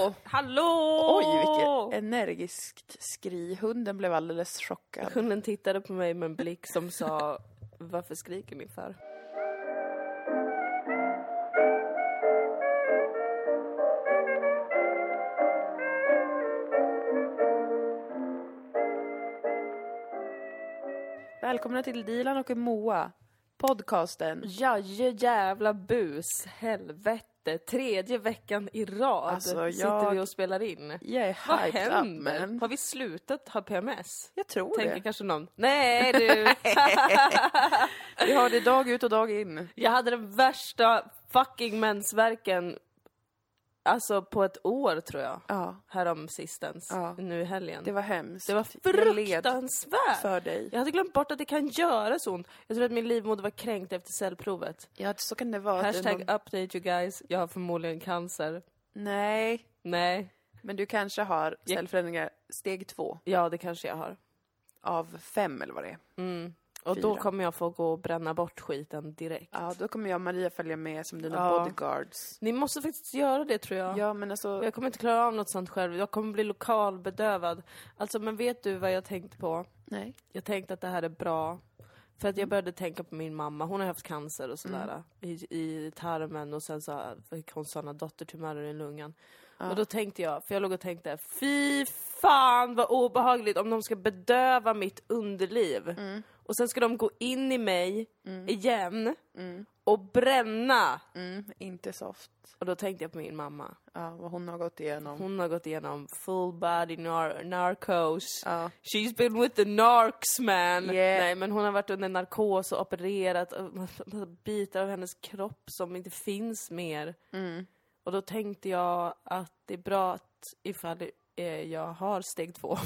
Hallå! Hallå! Oj, vilket energiskt skri. Hunden blev alldeles chockad. Hunden tittade på mig med en blick som sa Varför skriker ni för? Välkomna till Dilan och Moa. Podcasten. Jaje jävla bus, helvete. Tredje veckan i rad Alltså, sitter jag- vi och spelar in. Jag är Vad up händer? man. Har vi slutat ha PMS? Jag tror Tänker det. kanske någon. Nej du! Vi har det dag ut och dag in. Jag hade den värsta fucking mensvärken Alltså på ett år tror jag. Ja, Härom sistens. Ja. Nu i helgen. det var hemskt. Det var fruktansvärt! för dig. Jag hade glömt bort att det kan göra så ont. Jag tror att min livmoder var kränkt efter cellprovet. Ja, så kan det vara. Hashtag någon- update you guys. Jag har förmodligen cancer. Nej, Nej. men du kanske har cellförändringar steg två Ja, det kanske jag har. av fem eller vad det är. Mm. Och då Fyra. kommer jag få gå och bränna bort skiten direkt. Ja, då kommer jag och Maria följa med som dina Ja. bodyguards. Ni måste faktiskt göra det tror jag. Ja, men alltså... Jag kommer inte klara av något sånt själv. Jag kommer bli lokalbedövad. Alltså, men vet du vad jag tänkte på? Nej. Jag tänkte att det här är bra. För att jag började tänka på min mamma. Hon har haft cancer och sådär. I, I tarmen och sen så fick hon sådana dottertumörer i lungan. Och då tänkte jag, för jag låg och tänkte, fy fan vad obehagligt om de ska bedöva mitt underliv. Och sen ska de gå in i mig igen och bränna. Mm, inte soft. Och då tänkte jag på min mamma. Ja, vad hon har gått igenom. Hon har gått igenom full body nar- narcos. Ja. She's been with the narcs man. Yeah. Nej men hon har varit under narkos och opererat och bitar av hennes kropp som inte finns mer. Mm. Och då tänkte jag att det är bra att ifall eh, jag har steg två.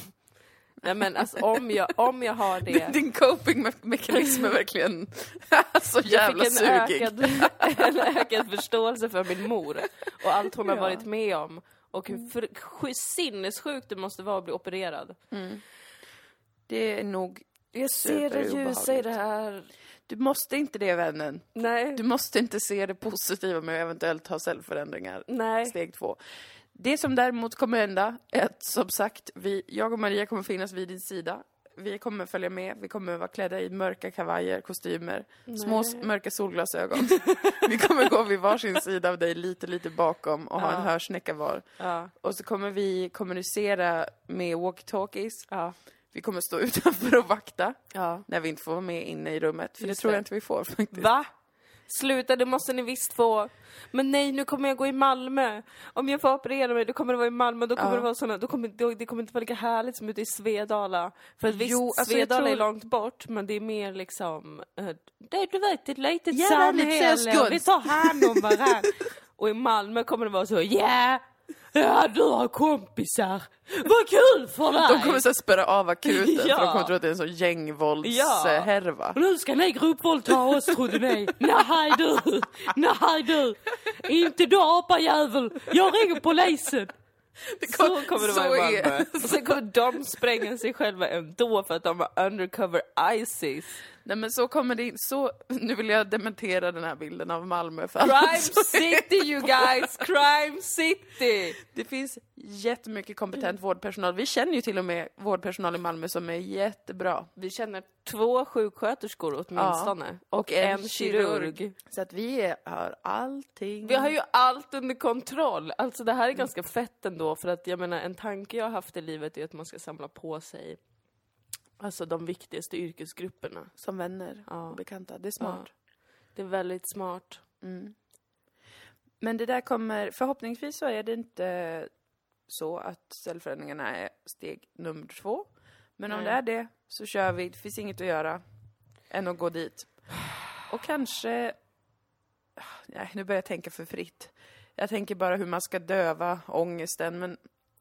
Nej men alltså om jag, om jag har det. Din copingmekanism är verkligen så jävla jag fick en sugig. ökad, en ökad förståelse för min mor och allt hon har Ja. varit med om. Och hur för, sj- sinnessjukt det måste vara att bli opererad. Det är nog... Jag ser det ljusa i det här. Du måste inte det vännen. Nej. Du måste inte se det positiva med att eventuellt ha cellförändringar. Nej. Steg två. Det som däremot kommer hända är att som sagt, vi, jag och Maria kommer finnas vid din sida. Vi kommer följa med, vi kommer vara klädda i mörka kavajer, kostymer, små s- mörka solglasögon. vi kommer gå vid varsin sida av dig, lite, lite bakom och ha Ja. en hörsnäcka var. Ja. Och så kommer vi kommunicera med walkie-talkies. Ja. Vi kommer stå utanför och vakta när vi inte får vara med inne i rummet. För Just det tror jag inte vi får faktiskt. Va? Sluta, det måste ni visst få. Men nej, nu kommer jag gå i Malmö. Om jag får operera mig, då kommer det vara i Malmö. Då kommer Ja. det vara såna, då kommer, då, det kommer inte vara lika härligt som ute i Svedala. För att visst, Jo, alltså Svedala är tror- långt bort, men det är mer liksom... eh, det, du vet, ett litet samhälle. Vi tar hand om varandra. Och i Malmö kommer det vara så, ja! Ja, du har kompisar. Vad kul för dig! De kommer så spärra av akuten Ja. för de kommer tro att det är en sån gängvåldshärva. Nu ska ni gruppvåldta oss trodde ni. Nej du! Nej du! Inte du apajävel! Jag ringer polisen! Så kommer det så vara i Malmö. Och sen kommer de spränga sig själva ändå för att de har undercover ISIS. Nej men så kommer det in, så, nu vill jag dementera den här bilden av Malmö för Crime city you guys! Crime city! Det finns jättemycket kompetent vårdpersonal. Vi känner ju till och med vårdpersonal i Malmö som är jättebra. Vi känner två sjuksköterskor åtminstone. och en en kirurg. Så att vi har allting. Vi har ju allt under kontroll. Alltså det här är ganska fett ändå för att jag menar en tanke jag har haft i livet är att man ska samla på sig Alltså de viktigaste yrkesgrupperna. Som vänner Ja. och bekanta. Det är smart. Det är väldigt smart. Men det där kommer, förhoppningsvis så är det inte så att cellförändringarna är steg nummer två. Men om Nej. det är det så kör vi, det finns inget att göra än att gå dit. Och kanske, nej nu börjar jag tänka för fritt. Jag tänker bara hur man ska döva ångesten men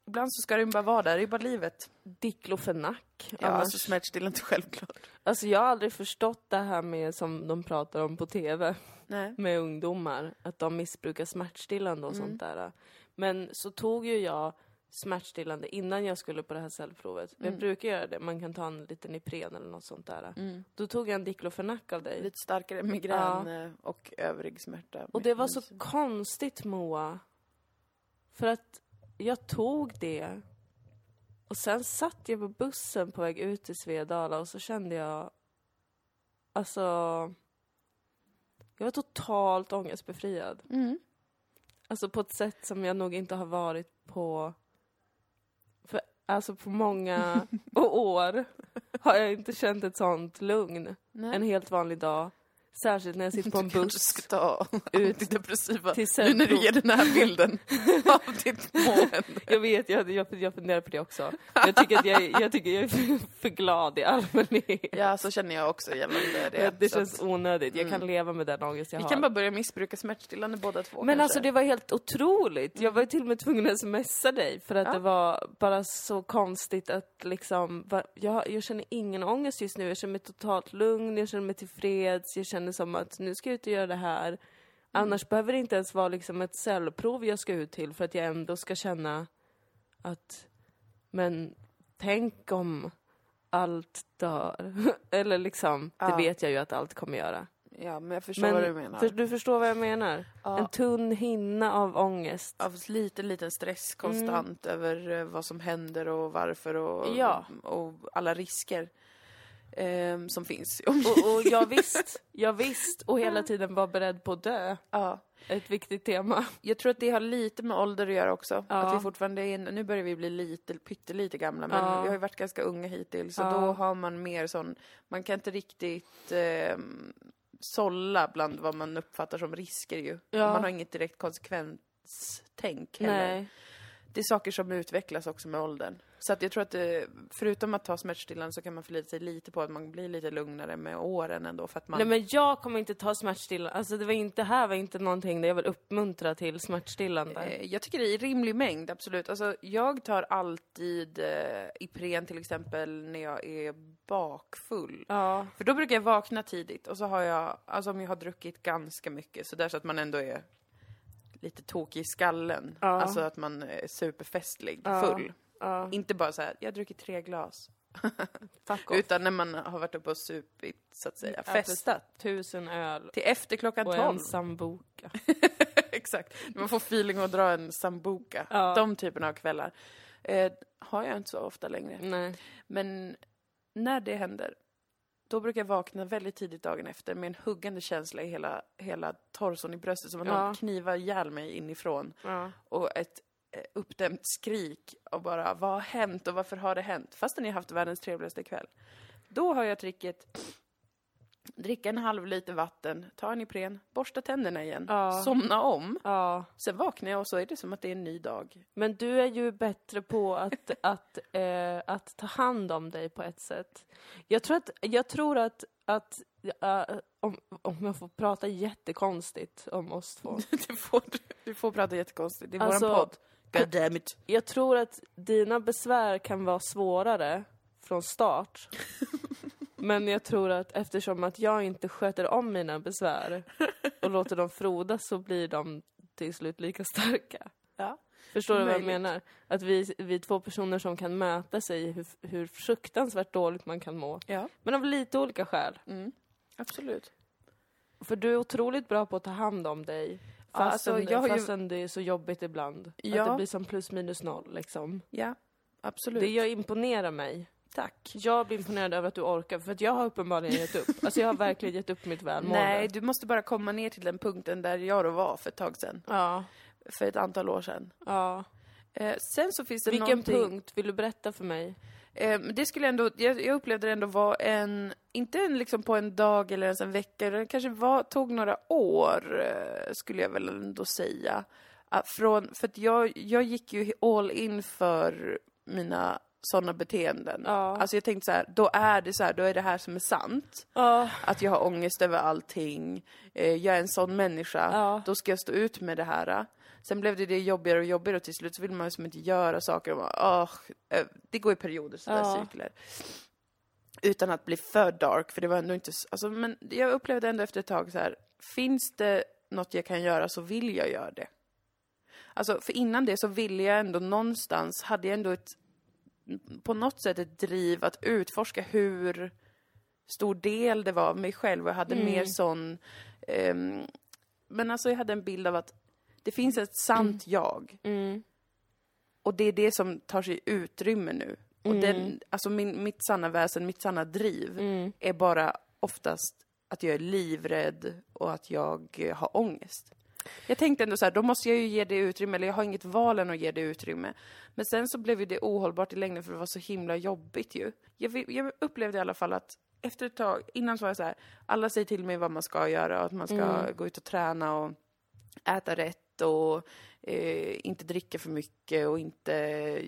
ibland så ska ju bara vara där, det är bara livet. Diklofenak. Ja, annars- alltså smärtstillande självklart. Alltså jag har aldrig förstått det här med som de pratar om på TV Nej. med ungdomar, att de missbrukar smärtstillande och sånt där. Men så tog ju jag smärtstillande innan jag skulle på det här cellprovet. Jag brukar göra det, man kan ta en liten Ipren eller något sånt där. Då tog jag en diklofenak av dig. Lite starkare migrän eh, och övrig smärta. Och det var så konstigt Moa. För att jag tog det. Och sen satt jag på bussen på väg ut till Svedala och så kände jag, alltså, jag var totalt ångestbefriad. Mm. Alltså på ett sätt som jag nog inte har varit på, alltså på många år har jag inte känt ett sånt lugn. Nej. En helt vanlig dag. Särskilt när jag sitter på en Du kanske buss. ska ta antidepressiva till nu när du ger den här bilden av ditt mående. Jag vet, jag, jag, jag funderar på det också. Jag tycker att jag, jag, tycker jag är för, glad i allmänhet. Ja, så känner jag också gällande det. Det, känns onödigt. Jag kan leva med den ångest jag vi har. kan bara börja missbruka smärtstillande båda två Men kanske. alltså det var helt otroligt. Jag var till och med tvungen att smsa dig för att Ja. det var bara så konstigt att liksom, jag, jag känner ingen ångest just nu. Jag känner mig totalt lugn, jag känner mig tillfreds, jag känner som att nu ska jag ut och göra det här. Annars behöver det inte ens vara liksom ett cellprov jag ska ut till för att jag ändå ska känna att, men tänk om allt dör. Eller liksom, det Ja. vet jag ju att allt kommer göra. Ja, men jag förstår Men vad du menar. För, du förstår vad jag menar? Ja. En tunn hinna av ångest. Av liten, liten stress konstant över eh, vad som händer och varför och, Mm. Ja. och alla risker ehm, som finns. Och, och jag visst, jag visst, och hela tiden var beredd på att dö. ja. Ett viktigt tema. Jag tror att det har lite med ålder att göra också. Ja. Att vi fortfarande är, nu börjar vi bli lite, pyttelite gamla, men Ja. vi har ju varit ganska unga hittills. Så Ja. då har man mer sån, man kan inte riktigt eh, sålla bland vad man uppfattar som risker ju. Man har inget direkt konsekvenstänk heller. Nej. Det är saker som utvecklas också med åldern. Så att jag tror att det, förutom att ta smärtstillande så kan man förlita sig lite på att man blir lite lugnare med åren ändå för att man... Nej men jag kommer inte ta smärtstillande. Alltså det var inte, här var inte någonting där jag vill uppmuntra till smärtstillande. Eh, Jag tycker det är i rimlig mängd, absolut. Alltså, jag tar alltid eh, Ipren till exempel när jag är bakfull. Ja. För då brukar jag vakna tidigt och så har jag, alltså om jag har druckit ganska mycket så där så att man ändå är lite tokig i skallen. Ja. Alltså att man är superfestlig, full. Ja. Inte bara så här, jag har druckit tre glas. Fuck off. Utan när man har varit uppe och supit, så att säga. Festat. Tusen öl. Till efter klockan Och tolv. en sambuca. Exakt. Man får feeling att dra en sambuca. Ja. De typerna av kvällar. Eh, har jag inte så ofta längre. Nej. Men när det händer, då brukar jag vakna väldigt tidigt dagen efter med en huggande känsla i hela, hela torson i bröstet. Som att Ja. någon knivar ihjäl mig inifrån. Ja. Och ett uppdämt skrik och bara vad har hänt och varför har det hänt? Fastän jag haft världens trevligaste kväll. Då har jag tricket dricka en halv liter vatten, ta en Ipren, borsta tänderna igen, Ja. somna om. ja. Sen vaknar jag och så är det som att det är en ny dag. Men du är ju bättre på att, att, eh, att ta hand om dig på ett sätt. Jag tror att, jag tror att, att eh, om, om jag får prata jättekonstigt om oss två. Du får, du får prata jättekonstigt, det är Alltså- våran podd. God damn it. Jag tror att dina besvär kan vara svårare från start. Men jag tror att eftersom att jag inte sköter om mina besvär och låter dem frodas så blir de till slut lika starka. Ja. Förstår du vad jag Möjligt. menar? Att vi, vi är två personer som kan möta sig hur, hur fruktansvärt dåligt man kan må. Ja, Men av lite olika skäl. mm. absolut. För du är otroligt bra på att ta hand om dig. Fastän, alltså, jag har ju- fastän det är så jobbigt ibland. Att Ja. det blir som plus minus noll liksom. Ja, absolut. Det jag imponerar mig. Tack. Jag blir imponerad över att du orkar, för att jag har uppenbarligen gett upp. Alltså jag har verkligen gett upp mitt välmående. Nej, du måste bara komma ner till den punkten där jag då var för ett tag sedan. Ja, För ett antal år sedan. ja. Eh, sen så finns det Vilken någonting... punkt vill du berätta för mig? Eh, det skulle ändå, jag, jag upplevde det ändå var en, inte en liksom på en dag eller ens en vecka, det kanske var, tog några år, eh, skulle jag väl ändå säga. Att från, för att jag, jag gick ju all in för mina sådana beteenden. Ja. Alltså jag tänkte så här, då är det så här, då är det här som är sant. Ja. Att jag har ångest över allting, eh, jag är en sån människa, Ja. då ska jag stå ut med det här. Sen blev det, det jobbigare och jobbigare och till slut så vill man ju som inte göra saker och bara, "Åh", eh, det går i perioder sådär Ja. cykler. Utan att bli för dark, för det var ändå inte, alltså, men jag upplevde ändå efter ett tag så här, finns det något jag kan göra så vill jag göra det. Alltså, för innan det så ville jag ändå någonstans, hade jag ändå ett, på något sätt ett driv att utforska hur stor del det var av mig själv och jag hade mer sån, ehm, men alltså jag hade en bild av att det finns ett sant jag Mm. Och det är det som tar sig utrymme nu. Och den, alltså min, mitt sanna väsen, mitt sanna driv är bara oftast att jag är livrädd och att jag eh, har ångest. Jag tänkte ändå så här, då måste jag ju ge det utrymme, eller jag har inget val än att ge det utrymme. Men sen så blev ju det ohållbart i längden för det var så himla jobbigt ju. Jag, jag upplevde i alla fall att efter ett tag, innan så var jag så här, alla säger till mig vad man ska göra och att man ska gå ut och träna och äta rätt och eh, inte dricka för mycket och inte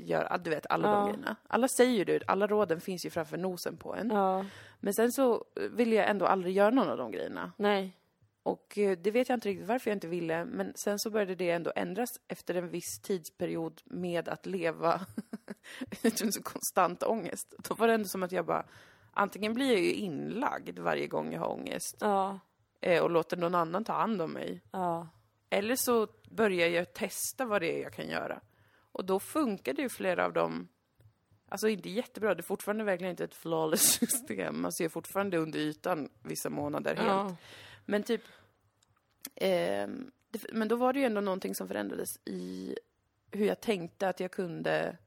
göra, du vet, alla Ja. de grejerna. Alla säger ju det, alla råden finns ju framför nosen på en. Ja. Men sen så ville jag ändå aldrig göra någon av de grejerna. Nej. Och eh, det vet jag inte riktigt varför jag inte ville, men sen så började det ändå ändras efter en viss tidsperiod med att leva ut en så konstant ångest. Då var det ändå som att jag bara, antingen blir jag ju inlagd varje gång jag har ångest Ja. eh, och låter någon annan ta hand om mig. Ja. Eller så börjar jag testa vad det är jag kan göra. Och då funkade ju flera av dem, alltså inte jättebra, det är fortfarande verkligen inte ett flawless system. Man ser fortfarande under ytan vissa månader helt. Ja. Men typ, det, men då var det ju ändå någonting som förändrades i hur jag tänkte att jag kunde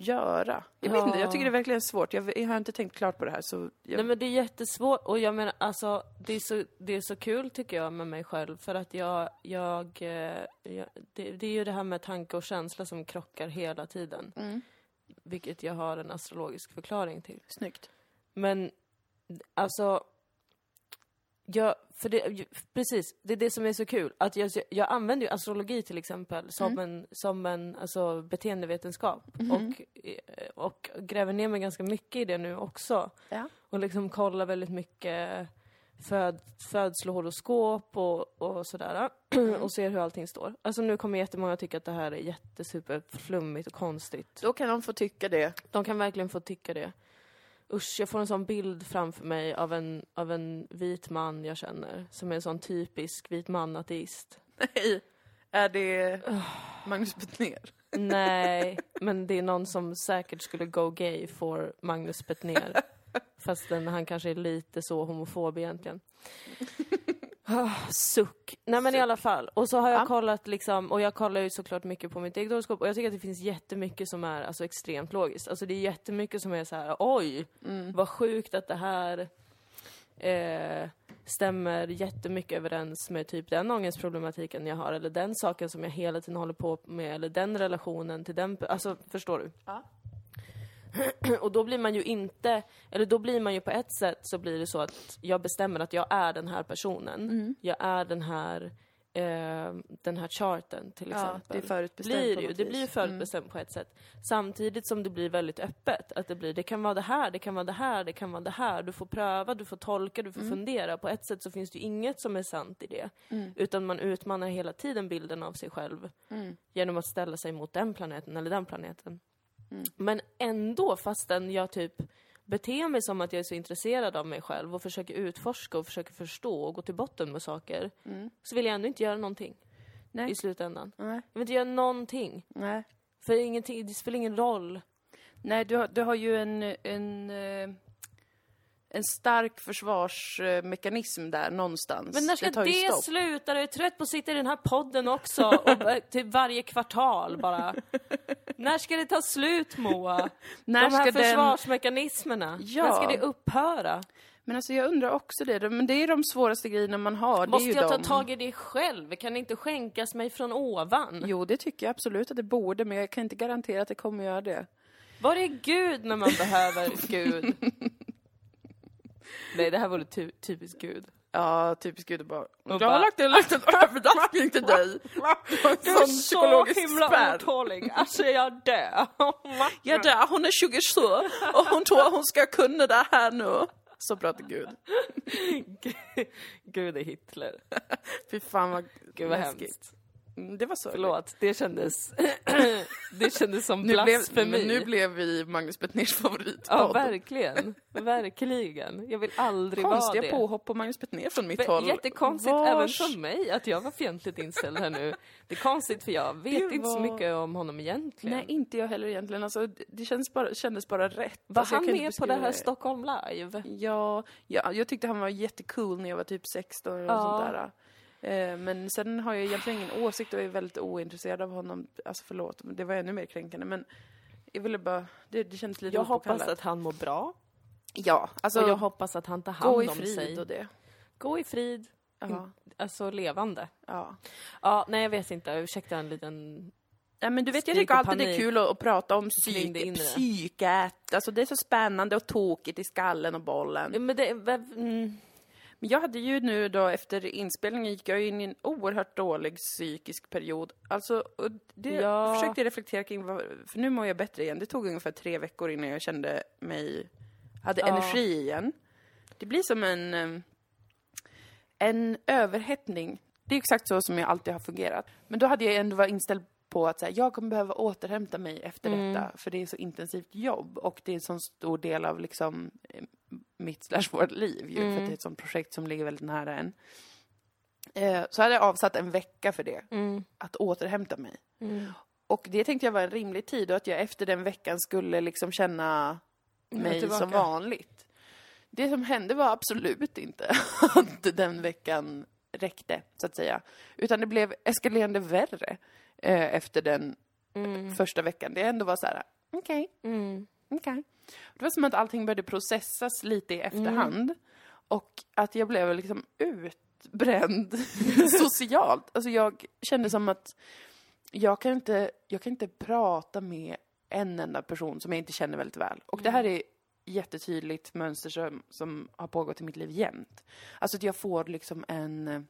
göra. Jag vet inte, jag tycker det är verkligen svårt. Jag, jag har inte tänkt klart på det här så... Jag, Nej men det är jättesvårt och jag menar alltså det är så, det är så kul tycker jag med mig själv för att jag, jag, eh, jag det, det är ju det här med tanke och känsla som krockar hela tiden. Mm. Vilket jag har en astrologisk förklaring till. Snyggt. Men alltså, jag, för det, precis, det är det som är så kul. Att jag, jag använder ju astrologi till exempel som en, som en alltså, beteendevetenskap. Och, eh, och gräver ner mig ganska mycket i det nu också. Ja. Och liksom kollar väldigt mycket föd, födslohoroskop och, och sådär. och ser hur allting står. Alltså nu kommer jättemånga tycka att det här är jättesuperflummigt och konstigt. Då kan de få tycka det. De kan verkligen få tycka det. Usch, jag får en sån bild framför mig av en, av en vit man jag känner. Som är en sån typisk vit man-ateist. Nej. Är det Magnus Betnér? Nej, men det är någon som säkert skulle go gay for Magnus Bettner. Fastän han kanske är lite så homofob egentligen. Ah, suck. Nej men i alla fall. Och så har jag Ja. kollat liksom, och jag kollar ju såklart mycket på mitt eget horoskop och jag tycker att det finns jättemycket som är alltså extremt logiskt. Alltså det är jättemycket som är så här: oj, vad sjukt att det här eh, stämmer jättemycket överens med typ den ångestproblematiken jag har, eller den saken som jag hela tiden håller på med, eller den relationen till den, alltså förstår du? Ja. Och då blir man ju inte, eller då blir man ju på ett sätt så blir det så att jag bestämmer att jag är den här personen. Jag är den här, eh, den här charten till Ja, exempel. det är förutbestämt blir på ju, det vis. blir ju förutbestämt på ett sätt. Samtidigt som det blir väldigt öppet. Att det blir, det kan vara det här, det kan vara det här, det kan vara det här. Du får pröva, du får tolka, du får fundera. På ett sätt så finns det ju inget som är sant i det. Utan man utmanar hela tiden bilden av sig själv. Genom att ställa sig mot den planeten eller den planeten. Men ändå, fastän jag typ beter mig som att jag är så intresserad av mig själv och försöker utforska och försöker förstå och gå till botten med saker. Så vill jag ändå inte göra någonting Nej. i slutändan. Nej. Jag vill inte göra någonting. Nej. För ingenting, det spelar ingen roll. Nej, du har, du har ju en, en, eh, en stark försvarsmekanism där någonstans. Men när ska det, stopp. sluta? Jag är trött på att sitta i den här podden också. Och typ varje kvartal bara. när ska det ta slut Moa? När De här ska den- försvarsmekanismerna. Ja. När ska det upphöra? Men alltså jag undrar också det. Men det är de svåraste grejerna man har. det Måste jag ta de... tag i det själv? Kan det inte skänkas mig från ovan? Jo, det tycker jag absolut att det borde, men jag kan inte garantera att det kommer göra det. Var är Gud när man behöver Gud? Nej, det här vore ty- typiskt Gud. Ja, typiskt Gud bara... Jag bara- har lagt en liten överraskning till dig. Du är så himla spärr. otålig. Alltså jag dör. Ja, där, hon är 27 och hon tror hon ska kunna det här nu. Så pratar Gud. Gud är Hitler. Fy fan vad, Gud vad hemskt. Mm, Det var så. Förlåt, det kändes... det kändes som Nu blev, blasfemi. nu blev vi Magnus Betnérs favoritpodd. Ja, verkligen. Verkligen. Jag vill aldrig vara Konstiga det. påhopp på Magnus Betnér från mitt Ve- håll. Jättekonstigt Vars- även från mig att jag var fientligt inställd här nu. Det är konstigt för jag vet Det inte så var- mycket om honom egentligen. Nej, inte jag heller egentligen. Alltså, det- det känns bara, kändes bara rätt. var alltså, han med på det här beskriva Stockholm live? Ja, ja, jag tyckte han var jättecool när jag var typ 16 och Ja. sånt där. Eh, men sen har jag egentligen ingen åsikt och är väldigt ointresserad av honom. Alltså förlåt, det var ännu mer kränkande. Men jag ville bara, det, det kändes lite Jag hoppas att han mår bra. Ja, alltså och jag hoppas att han tar hand gå i om frid sig. och det. Gå i frid. Ja, Alltså levande. ja. Ja, nej jag vet inte. Ursäkta en liten... Ja, men du vet, jag tycker alltid det är kul att, att prata om det psyk, psyket. Alltså det är så spännande och tokigt i skallen och bollen. Ja, men det... Mm. Men jag hade ju nu då efter inspelningen gick jag in i en oerhört dålig psykisk period. Alltså, och det Ja. jag försökte reflektera kring, vad, för nu mår jag bättre igen. Det tog ungefär tre veckor innan jag kände mig, hade Ja. energi igen. Det blir som en, en överhettning. Det är exakt så som jag alltid har fungerat. Men då hade jag ändå varit inställd på att så här, jag kommer behöva återhämta mig efter Mm. detta, för det är så intensivt jobb och det är en sån stor del av liksom eh, mitt slash vårt liv ju, för Mm. att det är ett sånt projekt som ligger väldigt nära en. Eh, så hade jag avsatt en vecka för det, Mm. att återhämta mig. Mm. Och det tänkte jag var en rimlig tid och att jag efter den veckan skulle liksom känna mig tillbaka. som vanligt. Det som hände var absolut inte att den veckan räckte, så att säga. Utan det blev eskalerande värre eh, efter den Mm. första veckan. Det ändå var så här, okej, Mm. okej. Det var som att allting började processas lite i efterhand. Och att jag blev liksom utbränd socialt. Alltså jag kände som att jag kan, inte, jag kan inte prata med en enda person som jag inte känner väldigt väl. Och det här är jättetydligt mönster som, som har pågått i mitt liv jämt. Alltså att jag får liksom en,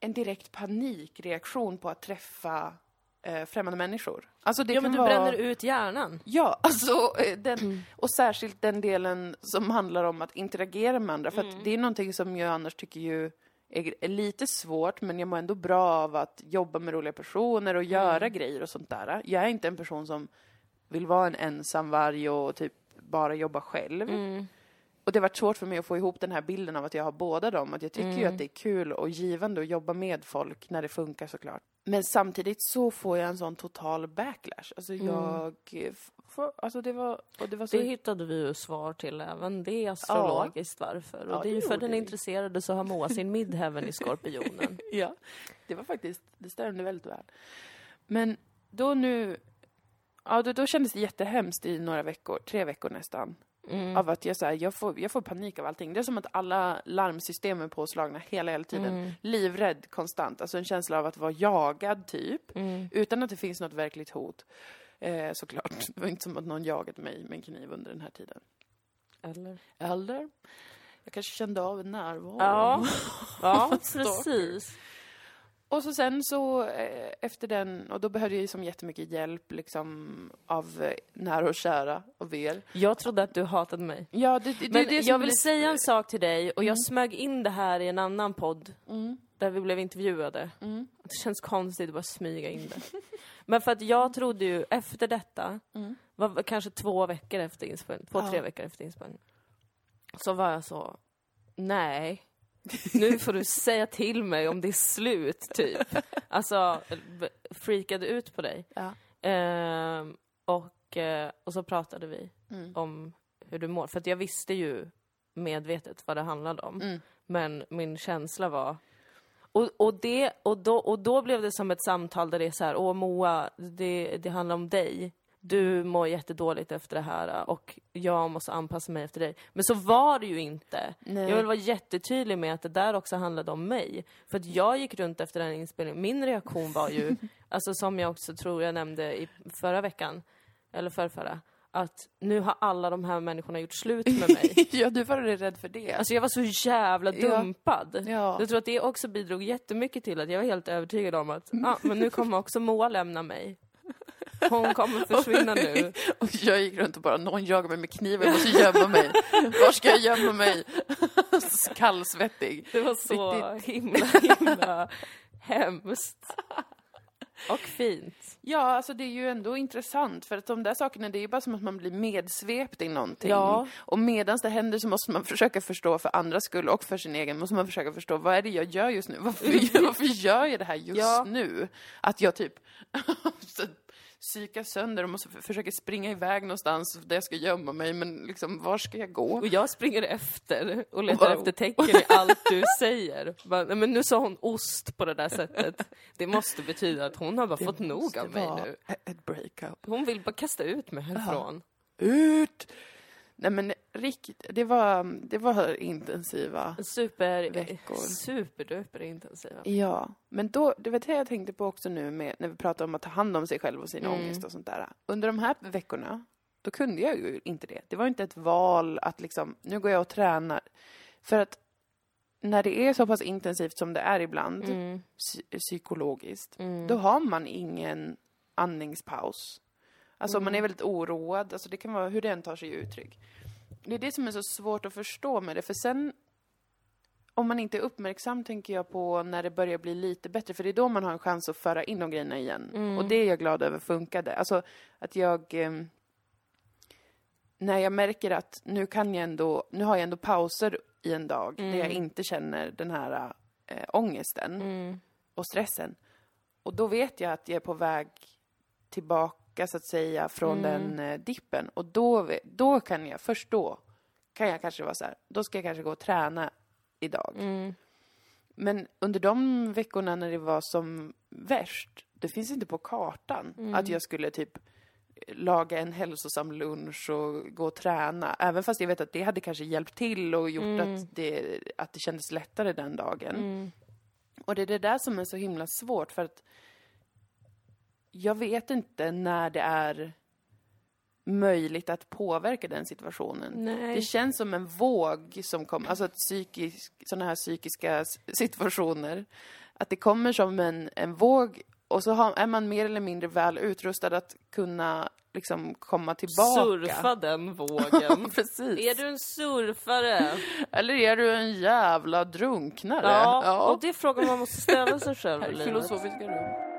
en direkt panikreaktion på att träffa eh, främmande människor. Alltså det Ja men du vara... bränner ut hjärnan. Ja, alltså eh, den, och särskilt den delen som handlar om att interagera med andra. För att det är någonting som jag annars tycker ju är, lite svårt, men jag mår ändå bra av att jobba med roliga personer och göra grejer och sånt där. Jag är inte en person som vill vara en ensam varg och typ bara jobba själv. Mm. Och det har varit svårt för mig att få ihop den här bilden av att jag har båda dem. Att jag tycker ju Mm. att det är kul och givande att jobba med folk när det funkar såklart. Men samtidigt så får jag en sån total backlash. Alltså jag... eh, f- Får, alltså det var... Och det var så... Det hittade vi ju svar till även det astrologiskt varför. Och Ja, det är ju för den vi. intresserade så har Moa sin midheaven i Skorpionen. Ja, det var faktiskt, det stämde väldigt väl. Men då nu, ja då, då kändes det jättehemskt i några veckor, tre veckor nästan. Mm. Av att jag, så här, jag, får, jag får panik av allting. Det är som att alla larmsystem är påslagna hela, hela tiden. Mm. Livrädd konstant, alltså en känsla av att vara jagad typ. Mm. Utan att det finns något verkligt hot. Eh, såklart. Det var inte som att någon jagade mig med en kniv under den här tiden. Eller? Eller? Jag kanske kände av en närvaro. Ja, ja precis. Och så sen så eh, efter den, och då behövde jag ju som jättemycket hjälp liksom av eh, nära och kära av er. Jag trodde att du hatade mig. Ja, det, det, Men det jag vill blir- säga en sak till dig och jag smög in det här i en annan podd Mm, där vi blev intervjuade. mm, Det känns konstigt att bara smyga in det. Men för att jag trodde ju efter detta, mm. var kanske två veckor efter inspelningen, två, Ja. tre veckor efter inspelningen. Så var jag så, nej, nu får du säga till mig om det är slut, typ. Alltså, freakade ut på dig. Ja. Ehm, och, eh, och så pratade vi Mm. om hur du mår. För att jag visste ju medvetet vad det handlade om. Mm. Men min känsla var... Och, och, det, och, då, och då blev det som ett samtal där det är så här, åh Moa, det, det handlar om dig. Du mår jättedåligt efter det här och jag måste anpassa mig efter dig. Men så var det ju inte. Nej. Jag vill vara jättetydlig med att det där också handlade om mig. För att jag gick runt efter den inspelningen, min reaktion var ju, alltså som jag också tror jag nämnde i förra veckan, eller förrförra, att nu har alla de här människorna gjort slut med mig. ja, du var rädd för det. Alltså jag var så jävla Ja. dumpad. ja. Jag tror att det också bidrog jättemycket till att jag var helt övertygad om att ah, men nu kommer också Moa lämna mig. Hon kommer försvinna nu. Och jag gick runt och bara, någon jagar mig med kniv, jag måste gömma mig. Var ska jag gömma mig? Kallsvettig. Det var så Riktigt. himla, himla hemskt. Och fint. Ja, alltså det är ju ändå intressant för att de där sakerna, det är ju bara som att man blir medsvept i någonting. Ja. Och medan det händer så måste man försöka förstå för andras skull och för sin egen, måste man försöka förstå vad är det jag gör just nu? Varför, varför gör jag det här just Ja. nu? Att jag typ psykar sönder och måste f- försöka springa iväg någonstans där jag ska gömma mig, men liksom, var ska jag gå? Och jag springer efter och letar Wow. efter tecken i allt du säger. Bara, "Nej, men nu sa hon ost på det där sättet. Det måste betyda att hon har bara fått nog av mig nu. Ett breakup. Hon vill bara kasta ut mig härifrån. Ut! Nej men riktigt, det var, det var intensiva. Super, Veckor. superduper intensiva. Ja, men då, det var det jag tänkte på också nu med, när vi pratar om att ta hand om sig själv och sin Mm. ångest och sånt där. Under de här veckorna, då kunde jag ju inte det. Det var inte ett val att liksom, nu går jag och tränar. För att när det är så pass intensivt som det är ibland, Mm. psy- psykologiskt, Mm. då har man ingen andningspaus. Alltså Mm. man är väldigt oroad, alltså det kan vara hur det än tar sig uttryck. Det är det som är så svårt att förstå med det, för sen om man inte är uppmärksam tänker jag på när det börjar bli lite bättre, för det är då man har en chans att föra in de grejerna igen. Mm. Och det är jag glad över funkade. Alltså att jag... ehm, när jag märker att nu kan jag ändå, nu har jag ändå pauser i en dag där jag inte känner den här äh, ångesten Mm. och stressen. Och då vet jag att jag är på väg tillbaka så att säga från den eh, dippen. Och då, då kan jag, först då, kan jag kanske vara så här, då ska jag kanske gå och träna idag. Mm. Men under de veckorna när det var som värst, det finns inte på kartan att jag skulle typ laga en hälsosam lunch och gå och träna. Även fast jag vet att det hade kanske hjälpt till och gjort att, det, att det kändes lättare den dagen. Mm. Och det är det där som är så himla svårt för att jag vet inte när det är möjligt att påverka den situationen. Nej. Det känns som en våg som kommer, alltså att psykisk, sådana här psykiska situationer, att det kommer som en, en våg och så har, är man mer eller mindre väl utrustad att kunna liksom komma tillbaka. Surfa den vågen. Precis. är du en surfare? Eller är du en jävla drunknare? Ja, och det är frågan man måste ställa sig själv i livet. Filosofiska rum.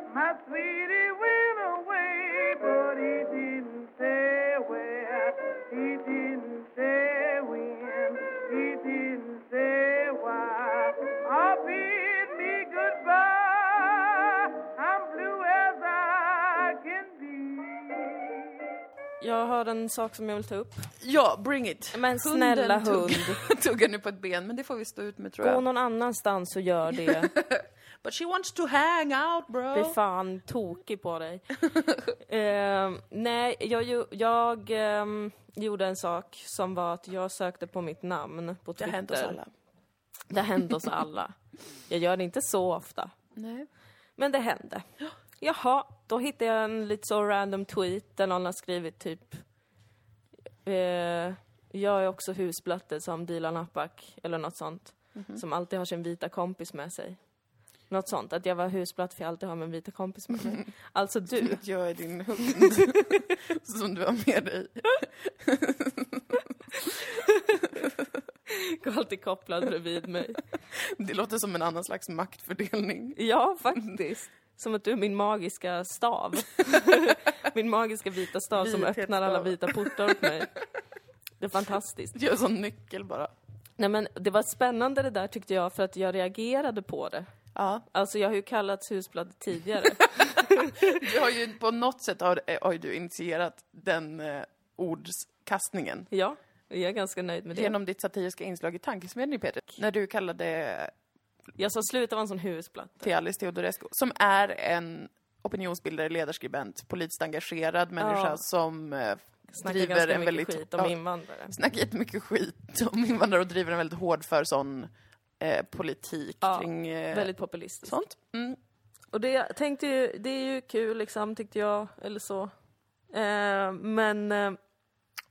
Jag har en sak som jag vill ta upp. Ja, bring it. Men snälla Hunden hund. tugg- tuggar nu på ett ben, men det får vi stå ut med tror Gå jag. någon annanstans och gör det. But she wants to hang out bro. Bli fan tokig på dig. Ehm, nej, jag, jag ehm, gjorde en sak som var att jag sökte på mitt namn på Det Twitter. har hänt oss alla. Det har hänt oss alla. Jag gör det inte så ofta. Nej. Men det hände. Jaha, då hittade jag en lite så random tweet där någon har skrivit typ eh, Jag är också husblatte som Dilan Apak eller något sånt. Som alltid har sin vita kompis med sig. Något sånt, att jag var husblatt för jag alltid har min vita kompis med mig. Alltså du. Jag är din hund som du har med dig. Går alltid kopplad bredvid mig. Det låter som en annan slags maktfördelning. Ja, faktiskt. Som att du är min magiska stav. min magiska vita stav som öppnar alla vita portar åt mig. Det är fantastiskt. Gör sån nyckel bara. Nej men det var spännande det där tyckte jag för att jag reagerade på det. Ja. Alltså jag har ju kallats husblad tidigare. Du har ju på något sätt har, eh, har du initierat den eh, ordskastningen. ja, jag är ganska nöjd med det. Genom ditt satiriska inslag i Tankesmedjan Peter. När du kallade Jag sa sluta vara en sån husplatta. till Alice Teodorescu, som är en opinionsbildare, ledarskribent, politiskt engagerad människa Ja. som eh, Snackar driver ganska en mycket väldigt... skit om ja, invandrare. snackar jättemycket skit om invandrare och driver en väldigt hård för sån eh, politik Ja, kring eh, Väldigt populistiskt. sånt. Mm. Och det tänkte ju, det är ju kul liksom tyckte jag, eller så. Eh, men, eh,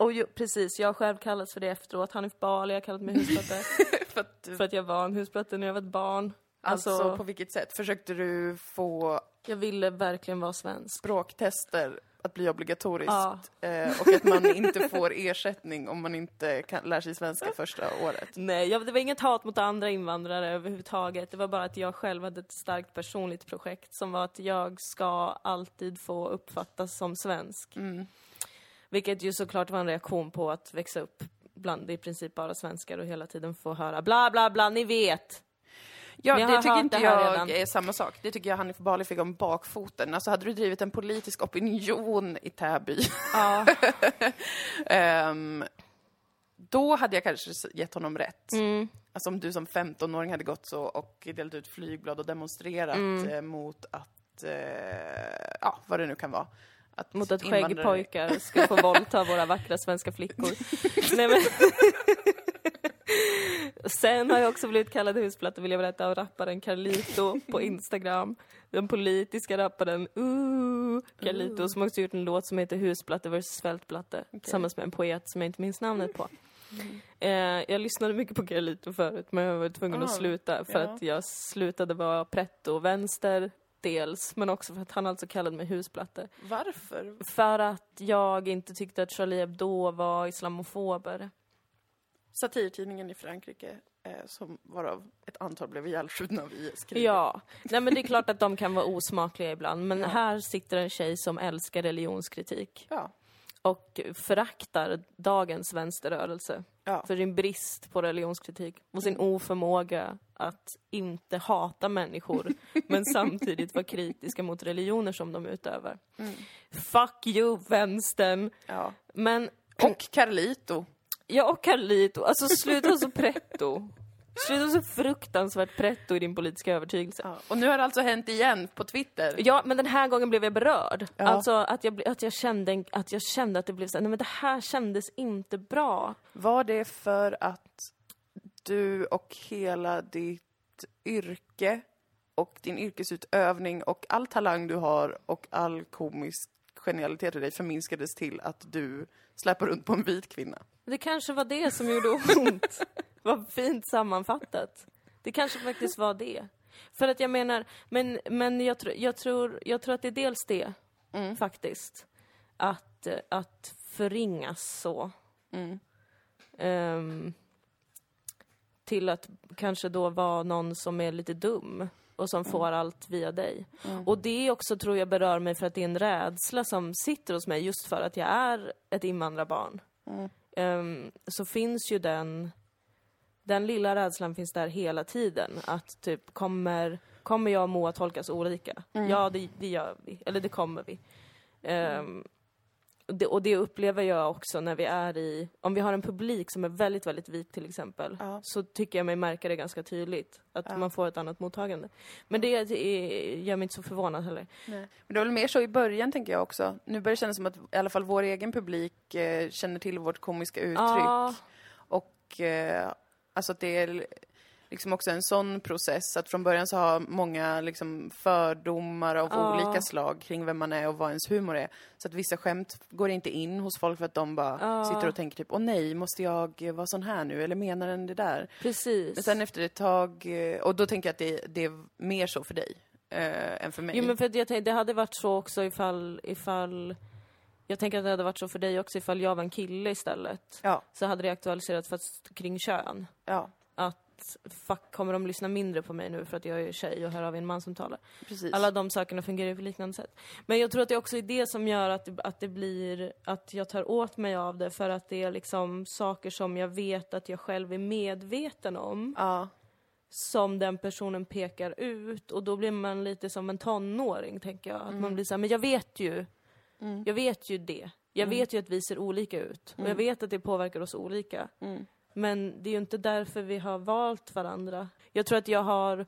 och ju, precis, jag har själv kallats för det efteråt. Hanif Bali har kallat mig husplatte. för att, för att jag var en husplatte när jag var ett barn. alltså, Alltså, på vilket sätt? Försökte du få jag ville verkligen vara svensk. språktester att bli obligatoriskt Ja. eh, och att man inte får ersättning om man inte kan, lär sig svenska första året? Nej, jag, det var inget hat mot andra invandrare överhuvudtaget. Det var bara att jag själv hade ett starkt personligt projekt som var att jag ska alltid få uppfattas som svensk. Mm. Vilket ju såklart var en reaktion på att växa upp bland i princip bara svenskar och hela tiden få höra bla bla bla, ni vet. Ja, det tycker inte det jag redan. är samma sak. Det tycker jag Hanif Bali fick om bakfoten. Alltså hade du drivit en politisk opinion i Täby, Ja. ehm, då hade jag kanske gett honom rätt. Mm. Alltså om du som 15-åring hade gått så och delat ut flygblad och demonstrerat Mm. eh, mot att, eh, ja, vad det nu kan vara. Att Mot att skäggpojkar ska få våldta våra vackra svenska flickor. Nej, men... Sen har jag också blivit kallad husplatta vill jag berätta av rapparen Carlito på Instagram. Den politiska rapparen uh, Carlito som också gjort en låt som heter Husplatte vs fältplatte tillsammans med en poet som jag inte minns namnet på. Eh, jag lyssnade mycket på Carlito förut men jag var tvungen Ah, att sluta för ja. att jag slutade vara pretto-vänster dels men också för att han alltså kallade mig husplatte. Varför? För att jag inte tyckte att Charlie Hebdo var islamofober. Satirtidningen i Frankrike, eh, som varav ett antal blev ihjälskjutna av IS-kriget. Ja, nej men det är klart att de kan vara osmakliga ibland. Men Ja. här sitter en tjej som älskar religionskritik Ja. och föraktar dagens vänsterrörelse Ja. för sin brist på religionskritik och sin oförmåga att inte hata människor men samtidigt vara kritiska mot religioner som de utövar. Fuck you, vänstern! ja. Men Och Carlito. Ja, och Carlito. Alltså sluta så pretto. Sluta så fruktansvärt pretto i din politiska övertygelse. Ja. Och nu har det alltså hänt igen på Twitter. Ja, men den här gången blev jag berörd. Ja. Alltså att jag, att, jag kände, att jag kände att det blev så nej men det här kändes inte bra. Var det för att du och hela ditt yrke och din yrkesutövning och all talang du har och all komisk genialitet i dig förminskades till att du släpar runt på en vit kvinna? Det kanske var det som gjorde ont. Vad fint sammanfattat. Det kanske faktiskt var det. För att jag menar, men, men jag, tr- jag, tror, jag tror att det är dels det, Mm. faktiskt. Att, att förringas så. Mm. Ehm, till att kanske då vara någon som är lite dum och som får allt via dig. Och det också tror jag berör mig för att det är en rädsla som sitter hos mig just för att jag är ett invandrarbarn. Ehm, så finns ju den, den lilla rädslan finns där hela tiden. Att typ, kommer, kommer jag och Moa tolkas olika? Ja, det, det gör vi. Eller det kommer vi. Och det, och det upplever jag också när vi är i, om vi har en publik som är väldigt, väldigt vit till exempel, Ja. så tycker jag mig märka det ganska tydligt. Att man får ett annat mottagande. Men det är, gör mig inte så förvånad heller. Men det var väl mer så i början, tänker jag också. Nu börjar det kännas som att i alla fall vår egen publik eh, känner till vårt komiska uttryck. Ja, Och eh, alltså att det är liksom också en sån process att från början så har många liksom fördomar av Ja. olika slag kring vem man är och vad ens humor är. Så att vissa skämt går inte in hos folk för att de bara Ja. sitter och tänker typ åh nej, måste jag vara sån här nu? Eller menar den det där? precis. Men sen efter ett tag, eh, och då tänker jag att det, det är mer så för dig eh, än för mig. Jo men för jag tänkte, det hade varit så också ifall, ifall jag tänker att det hade varit så för dig också ifall jag var en kille istället. Ja, Så hade det aktualiserats fast kring kön. ja, Att fuck, kommer de lyssna mindre på mig nu för att jag är tjej och här har vi en man som talar? precis. Alla de sakerna fungerar ju på liknande sätt. Men jag tror att det också är det som gör att det, att det blir, att jag tar åt mig av det för att det är liksom saker som jag vet att jag själv är medveten om. Ja, som den personen pekar ut och då blir man lite som en tonåring tänker jag. Att man blir så här, men jag vet ju, jag vet ju det. Jag vet ju att vi ser olika ut och jag vet att det påverkar oss olika. Men det är ju inte därför vi har valt varandra. Jag tror att jag har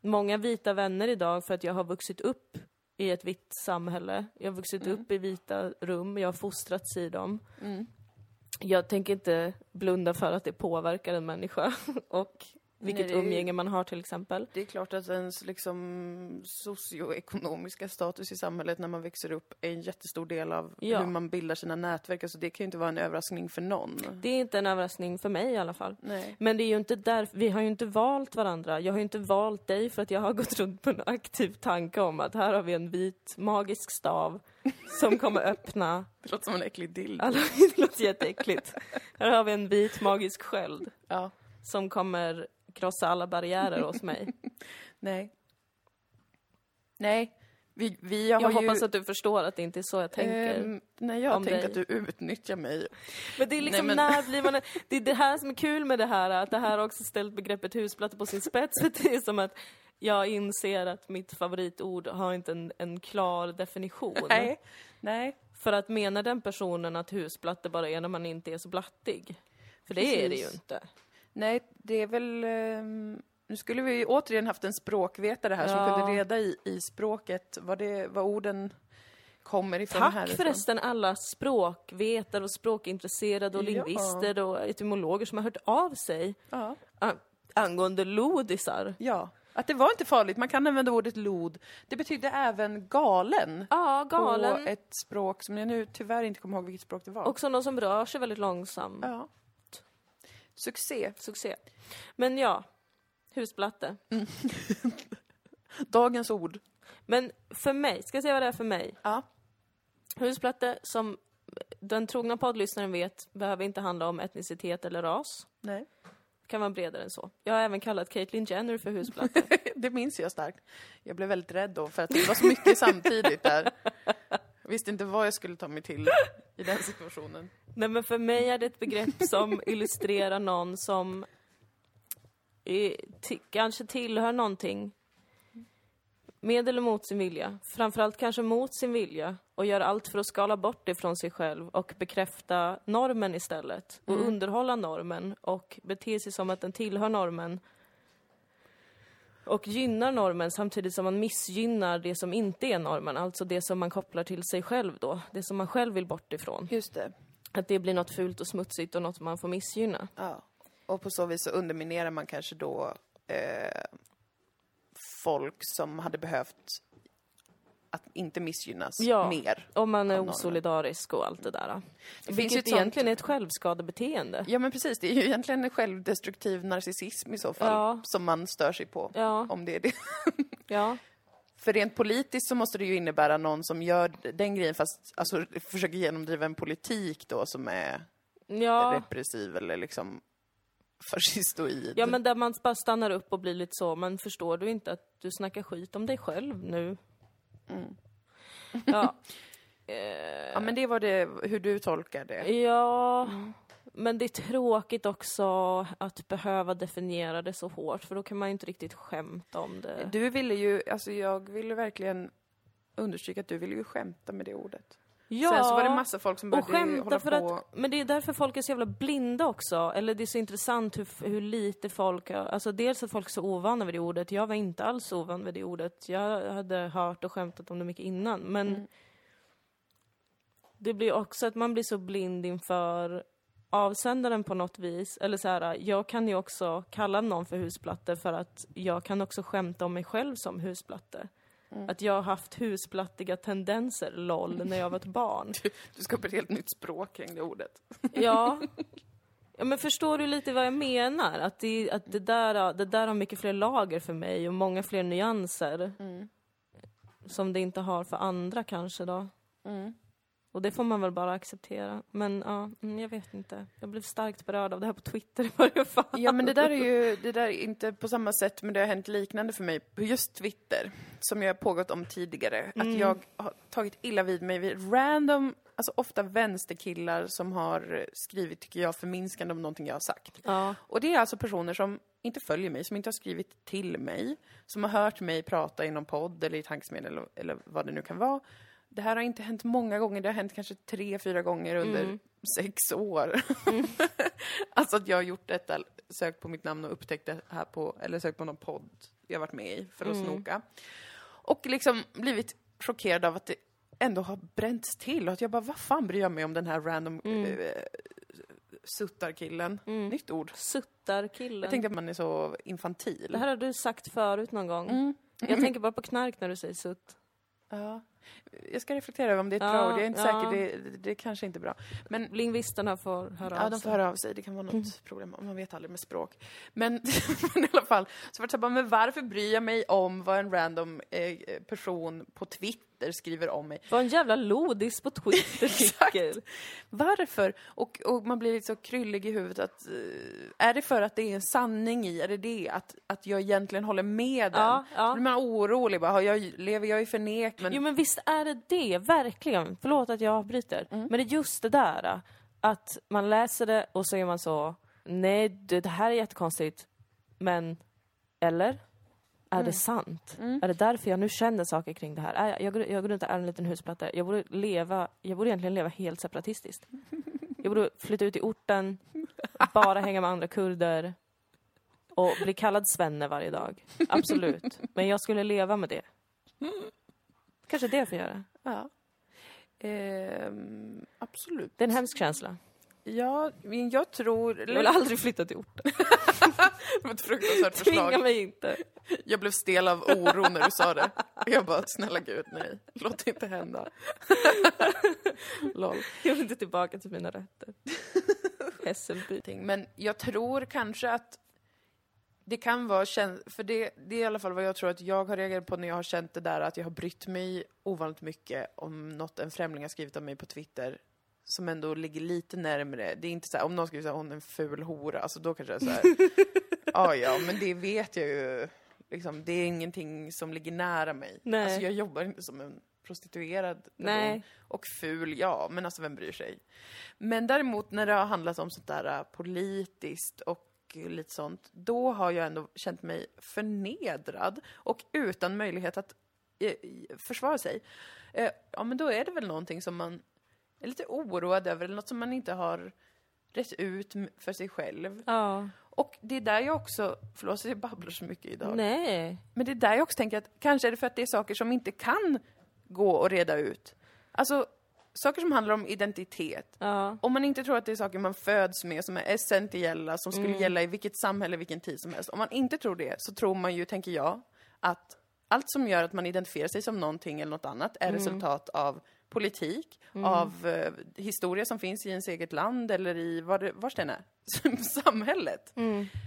många vita vänner idag för att jag har vuxit upp i ett vitt samhälle. Jag har vuxit upp i vita rum, jag har fostrats i dem. Jag tänker inte blunda för att det påverkar en människa och vilket Nej, ju- umgänge man har till exempel. det är klart att ens liksom socioekonomiska status i samhället när man växer upp är en jättestor del av Ja. hur man bildar sina nätverk. Alltså det kan ju inte vara en överraskning för någon. Det är inte en överraskning för mig i alla fall. Nej. Men det är ju inte därför, vi har ju inte valt varandra. Jag har ju inte valt dig för att jag har gått runt på en aktiv tanke om att här har vi en vit magisk stav som kommer öppna Det låter som en äcklig dildo. alla, det låter jätteäckligt. Här har vi en vit magisk sköld Ja. som kommer krossa alla barriärer hos mig. Nej. Nej. Vi, vi har Jag ju, hoppas att du förstår att det inte är så jag tänker. ehm, nej, jag har om tänkt dig. att du utnyttjar mig. Men det är liksom men- när blir man... Det är det här som är kul med det här, att det här har också ställt begreppet husplatta på sin spets. För det är som att jag inser att mitt favoritord har inte en, en klar definition. Nej. Nej. För att menar den personen att husplatta bara är när man inte är så blattig? För det är det ju inte. Nej, det är väl... ehm, nu skulle vi återigen haft en språkvetare här som Ja. kunde reda i, i språket vad, det, vad orden kommer ifrån Tack härifrån. förresten alla språkvetare och språkintresserade och Ja. lingvister och etymologer som har hört av sig Ja. angående lodisar. ja. Att det var inte farligt, man kan använda ordet lod. Det betydde även galen. Ja, galen. På ett språk som jag nu tyvärr inte kommer ihåg vilket språk det var. Också någon som rör sig väldigt långsamt. Ja. Succé. Succé. Men ja, husplatte. Dagens ord. Men för mig, ska jag säga vad det är för mig? Ja. Husplatte, som den trogna poddlyssnaren vet, behöver inte handla om etnicitet eller ras. Nej. kan vara bredare än så. Jag har även kallat Caitlyn Jenner för husplatte. Det minns jag starkt. Jag blev väldigt rädd då för att det var så mycket samtidigt där. Jag visste inte vad jag skulle ta mig till i den situationen. Nej men för mig är det ett begrepp som illustrerar någon som är, ti- kanske tillhör någonting med eller mot sin vilja. Framförallt kanske mot sin vilja och gör allt för att skala bort det från sig själv och bekräfta normen istället. Och underhålla normen och bete sig som att den tillhör normen. Och gynnar normen samtidigt som man missgynnar det som inte är normen, alltså det som man kopplar till sig själv då. Det som man själv vill bort ifrån. Just det. Att det blir något fult och smutsigt och något man får missgynna. Ja. Och på så vis så underminerar man kanske då eh, folk som hade behövt att inte missgynnas Ja. mer. Om man är osolidarisk och allt det där. Det finns Vilket ju ett sånt- egentligen är ett självskadebeteende. Ja men precis, det är ju egentligen en självdestruktiv narcissism i så fall Ja. som man stör sig på. Ja, Om det är det. ja. För rent politiskt så måste det ju innebära någon som gör den grejen fast alltså, försöker genomdriva en politik då som är Ja, repressiv eller liksom fascistoid. ja, men där man bara stannar upp och blir lite så, men förstår du inte att du snackar skit om dig själv nu? Mm. Ja. Ja men det var det, hur du tolkar det. Ja, men det är tråkigt också att behöva definiera det så hårt, för då kan man ju inte riktigt skämta om det. Du ville ju, alltså jag ville verkligen understryka att du ville ju skämta med det ordet. Ja, Sen så var det massa folk som och började skämta hålla för på... att, men det är därför folk är så jävla blinda också. Eller det är så intressant hur, hur lite folk, alltså dels att folk är så ovana vid det ordet. Jag var inte alls ovan vid det ordet. Jag hade hört och skämtat om det mycket innan. Men Mm. det blir också att man blir så blind inför avsändaren på något vis. Eller så här, jag kan ju också kalla någon för husplatte för att jag kan också skämta om mig själv som husplatte. Mm. Att jag har haft husplattiga tendenser, LOL, när jag var ett barn. Du skapar ett helt nytt språk kring det ordet. Ja. ja. Men förstår du lite vad jag menar? Att, det, att det, där, det där har mycket fler lager för mig och många fler nyanser. Som det inte har för andra kanske då. Mm. Och det får man väl bara acceptera. Men ja, mm, jag vet inte. Jag blev starkt berörd av det här på Twitter i varje fall. Ja men det där är ju, det där är inte på samma sätt men det har hänt liknande för mig på just Twitter. Som jag har pågått om tidigare. Att jag har tagit illa vid mig vid random, alltså ofta vänsterkillar som har skrivit, tycker jag, förminskande om någonting jag har sagt. Ja. Och det är alltså personer som inte följer mig, som inte har skrivit till mig, som har hört mig prata i någon podd eller i tankesmedel eller, eller vad det nu kan vara. Det här har inte hänt många gånger, det har hänt kanske tre, fyra gånger under sex år. alltså att jag har gjort detta, sökt på mitt namn och upptäckt det här på, eller sökt på någon podd jag varit med i för att snoka. Och liksom blivit chockerad av att det ändå har bränts till och att jag bara, vad fan bryr jag mig om den här random eh, suttarkillen? Nytt ord. Suttarkillen. Jag tänkte att man är så infantil. Det här har du sagt förut någon gång. Mm. Jag tänker bara på knark när du säger sutt. Ja. Jag ska reflektera över om det är ett Ja, bra ord. Jag är inte ja. säker. Det, det, det kanske inte är bra. Men Lingvisterna får höra Ja, av de får sig. höra av sig. Det kan vara något Mm. problem. Man vet aldrig med språk. Men, men i alla fall, så var det så här, men varför bryr jag mig om vad en random eh, person på Twitter skriver om mig? Vad en jävla lodis på Twitter tycker. Varför? Och, och man blir lite så kryllig i huvudet att eh, är det för att det är en sanning i? Är det det? Att, att jag egentligen håller med den? Ja, ja. Då blir man orolig. Bara, har jag, lever jag i förnek? Men, Jo men visst är det det, verkligen. Förlåt att jag avbryter. Mm. Men det är just det där att man läser det och så är man så, nej det här är jättekonstigt, men eller? Är Mm. det sant? Är det därför jag nu känner saker kring det här? Är jag, jag, jag går runt och är en liten husplatta. Jag borde leva, jag borde egentligen leva helt separatistiskt. Jag borde flytta ut i orten, bara hänga med andra kurder och bli kallad svenne varje dag. Absolut. Men jag skulle leva med det. Kanske det jag får göra. ja. Ehm, absolut. Det är en hemsk känsla. Ja, men jag tror... Jag vill aldrig flytta till orten. Det var ett fruktansvärt förslag. Tvinga mig inte. Jag blev stel av oro när du sa det. Jag bara, snälla gud, nej. Låt det inte hända. Lol. Jag vill inte tillbaka till mina rötter. Hässelby. Men jag tror kanske att det kan vara käns- för det, det är i alla fall vad jag tror att jag har reagerat på när jag har känt det där att jag har brytt mig ovanligt mycket om något en främling har skrivit om mig på Twitter som ändå ligger lite närmre. Det är inte så här, om någon skriver så här, hon är en ful hora, alltså då kanske jag är så här, ja ja, men det vet jag ju. Liksom, det är ingenting som ligger nära mig. Nej. Alltså jag jobbar inte som en prostituerad. Nej. Och ful, ja, men alltså vem bryr sig? Men däremot när det har handlat om sånt där äh, politiskt och lite sånt, då har jag ändå känt mig förnedrad och utan möjlighet att eh, försvara sig. Eh, ja, men då är det väl någonting som man är lite oroad över, eller något som man inte har rätt ut för sig själv. Ja. Och det är där jag också, förlåt att jag babblar så mycket idag, Nej. men det är där jag också tänker att kanske är det för att det är saker som inte kan gå att reda ut. Alltså, saker som handlar om identitet. Ja. Om man inte tror att det är saker man föds med som är essentiella, som skulle gälla i vilket samhälle, vilken tid som helst. Om man inte tror det så tror man ju, tänker jag, att allt som gör att man identifierar sig som någonting eller något annat är resultat av politik, av eh, historia som finns i ens eget land eller i var det, vars den är, samhället.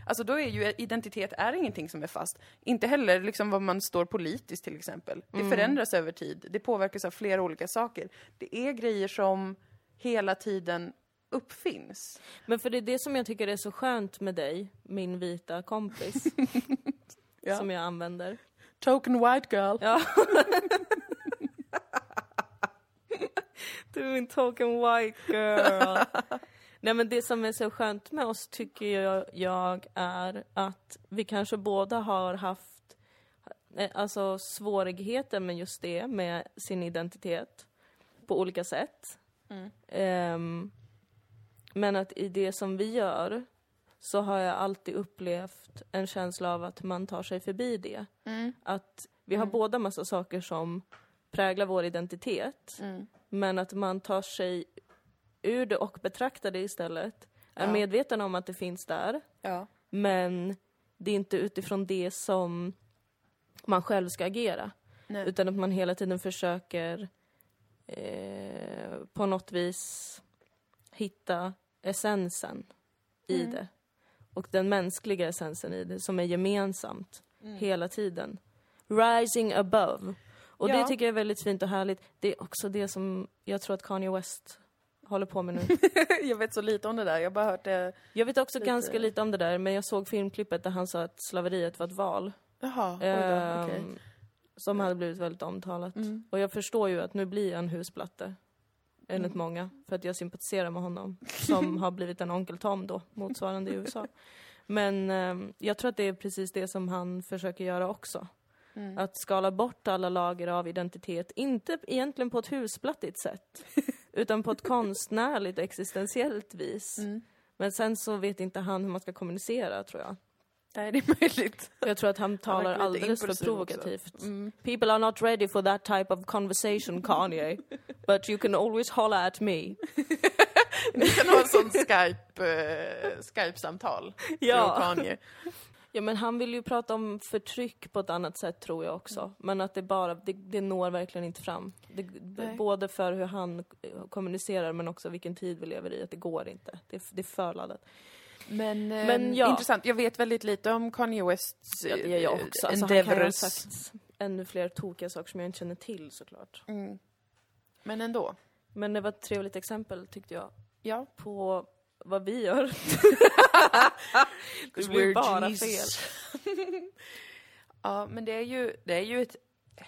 Alltså då är ju identitet är ingenting som är fast. Inte heller liksom vad man står politiskt till exempel. Det förändras över tid. Det påverkas av flera olika saker. Det är grejer som hela tiden uppfinns. Men för det är det som jag tycker är så skönt med dig, min vita kompis. Ja. Som jag använder. Token white girl. Ja. du är min token white girl. Nej men det som är så skönt med oss tycker jag, jag är att vi kanske båda har haft eh, alltså svårigheter med just det, med sin identitet på olika sätt. Ehm, men att i det som vi gör så har jag alltid upplevt en känsla av att man tar sig förbi det. Att vi har båda massa saker som präglar vår identitet. Men att man tar sig ur det och betraktar det istället. Är Ja. medveten om att det finns där. Ja. Men det är inte utifrån det som man själv ska agera. Nej. Utan att man hela tiden försöker eh, på något vis hitta essensen i Mm. det. Och den mänskliga essensen i det som är gemensamt Mm. hela tiden. Rising above. Och det Ja. tycker jag är väldigt fint och härligt. Det är också det som jag tror att Kanye West håller på med nu. jag vet så lite om det där. Jag har bara hört det. Jag vet också Lite- ganska lite om det där, men jag såg filmklippet där han sa att slaveriet var ett val. Jaha, då, Ehm, okej. Som hade blivit väldigt omtalat. Mm. Och jag förstår ju att nu blir jag en husplatte. Enligt många. För att jag sympatiserar med honom. Som har blivit en onkel Tom då, motsvarande i USA. Men ehm, jag tror att det är precis det som han försöker göra också. Mm. Att skala bort alla lager av identitet. Inte egentligen på ett husplattigt sätt. utan på ett konstnärligt existentiellt vis. Mm. Men sen så vet inte han hur man ska kommunicera, tror jag. Nej, det är möjligt. Jag tror att han talar alldeles för provokativt. Mm. People are not ready for that type of conversation, Kanye. But you can always holler at me. Vi kan ha en sån Skype, eh, Skype-samtal. Ja. Kanye. Ja men han vill ju prata om förtryck på ett annat sätt tror jag också. Men att det bara, det, det når verkligen inte fram. Det, både för hur han kommunicerar men också vilken tid vi lever i, att det går inte. Det, det är för laddat. Men, eh, Men ja. intressant. Jag vet väldigt lite om Kanye Wests Ja, det gör jag eh, också. Alltså, han kan ha sagt ännu fler tokiga saker som jag inte känner till såklart. Mm. Men ändå. Men det var ett trevligt exempel tyckte jag Ja. på vad vi gör. det blir bara genies. fel. Ja, men det är ju, det är ju ett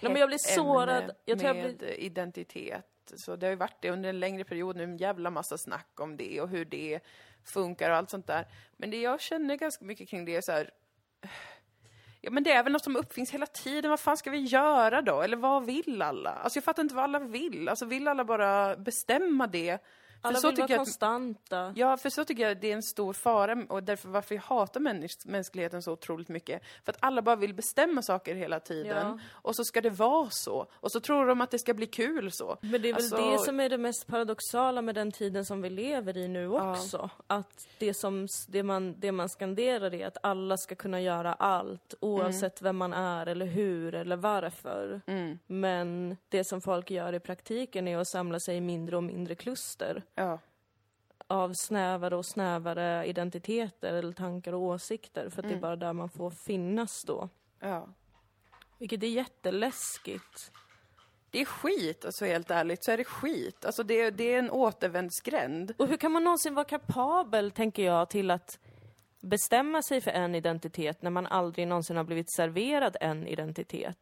men jag blir sårad. Jag tror jag med identitet. Så det har ju varit det under en längre period nu, en jävla massa snack om det och hur det funkar och allt sånt där. Men det jag känner ganska mycket kring det är så här. Ja men det är väl något som uppfinns hela tiden, vad fan ska vi göra då? Eller vad vill alla? Alltså jag fattar inte vad alla vill. Alltså vill alla bara bestämma det? Alla vill vara att- konstanta. Ja, för så tycker jag det är en stor fara och därför varför jag hatar mäns mänskligheten så otroligt mycket. För att alla bara vill bestämma saker hela tiden Ja. och så ska det vara så. Och så tror de att det ska bli kul så. Men det är väl Alltså- det som är det mest paradoxala med den tiden som vi lever i nu Ja. också. Att det, som, det, man, det man skanderar är att alla ska kunna göra allt oavsett vem man är eller hur eller varför. Mm. Men det som folk gör i praktiken är att samla sig i mindre och mindre kluster Ja. av snävare och snävare identiteter eller tankar och åsikter för att det är bara där man får finnas då. ja. Vilket är jätteläskigt. Det är skit, alltså helt ärligt så är det skit. Alltså det, det är en återvändsgränd. Och hur kan man någonsin vara kapabel, tänker jag, till att bestämma sig för en identitet när man aldrig någonsin har blivit serverad en identitet?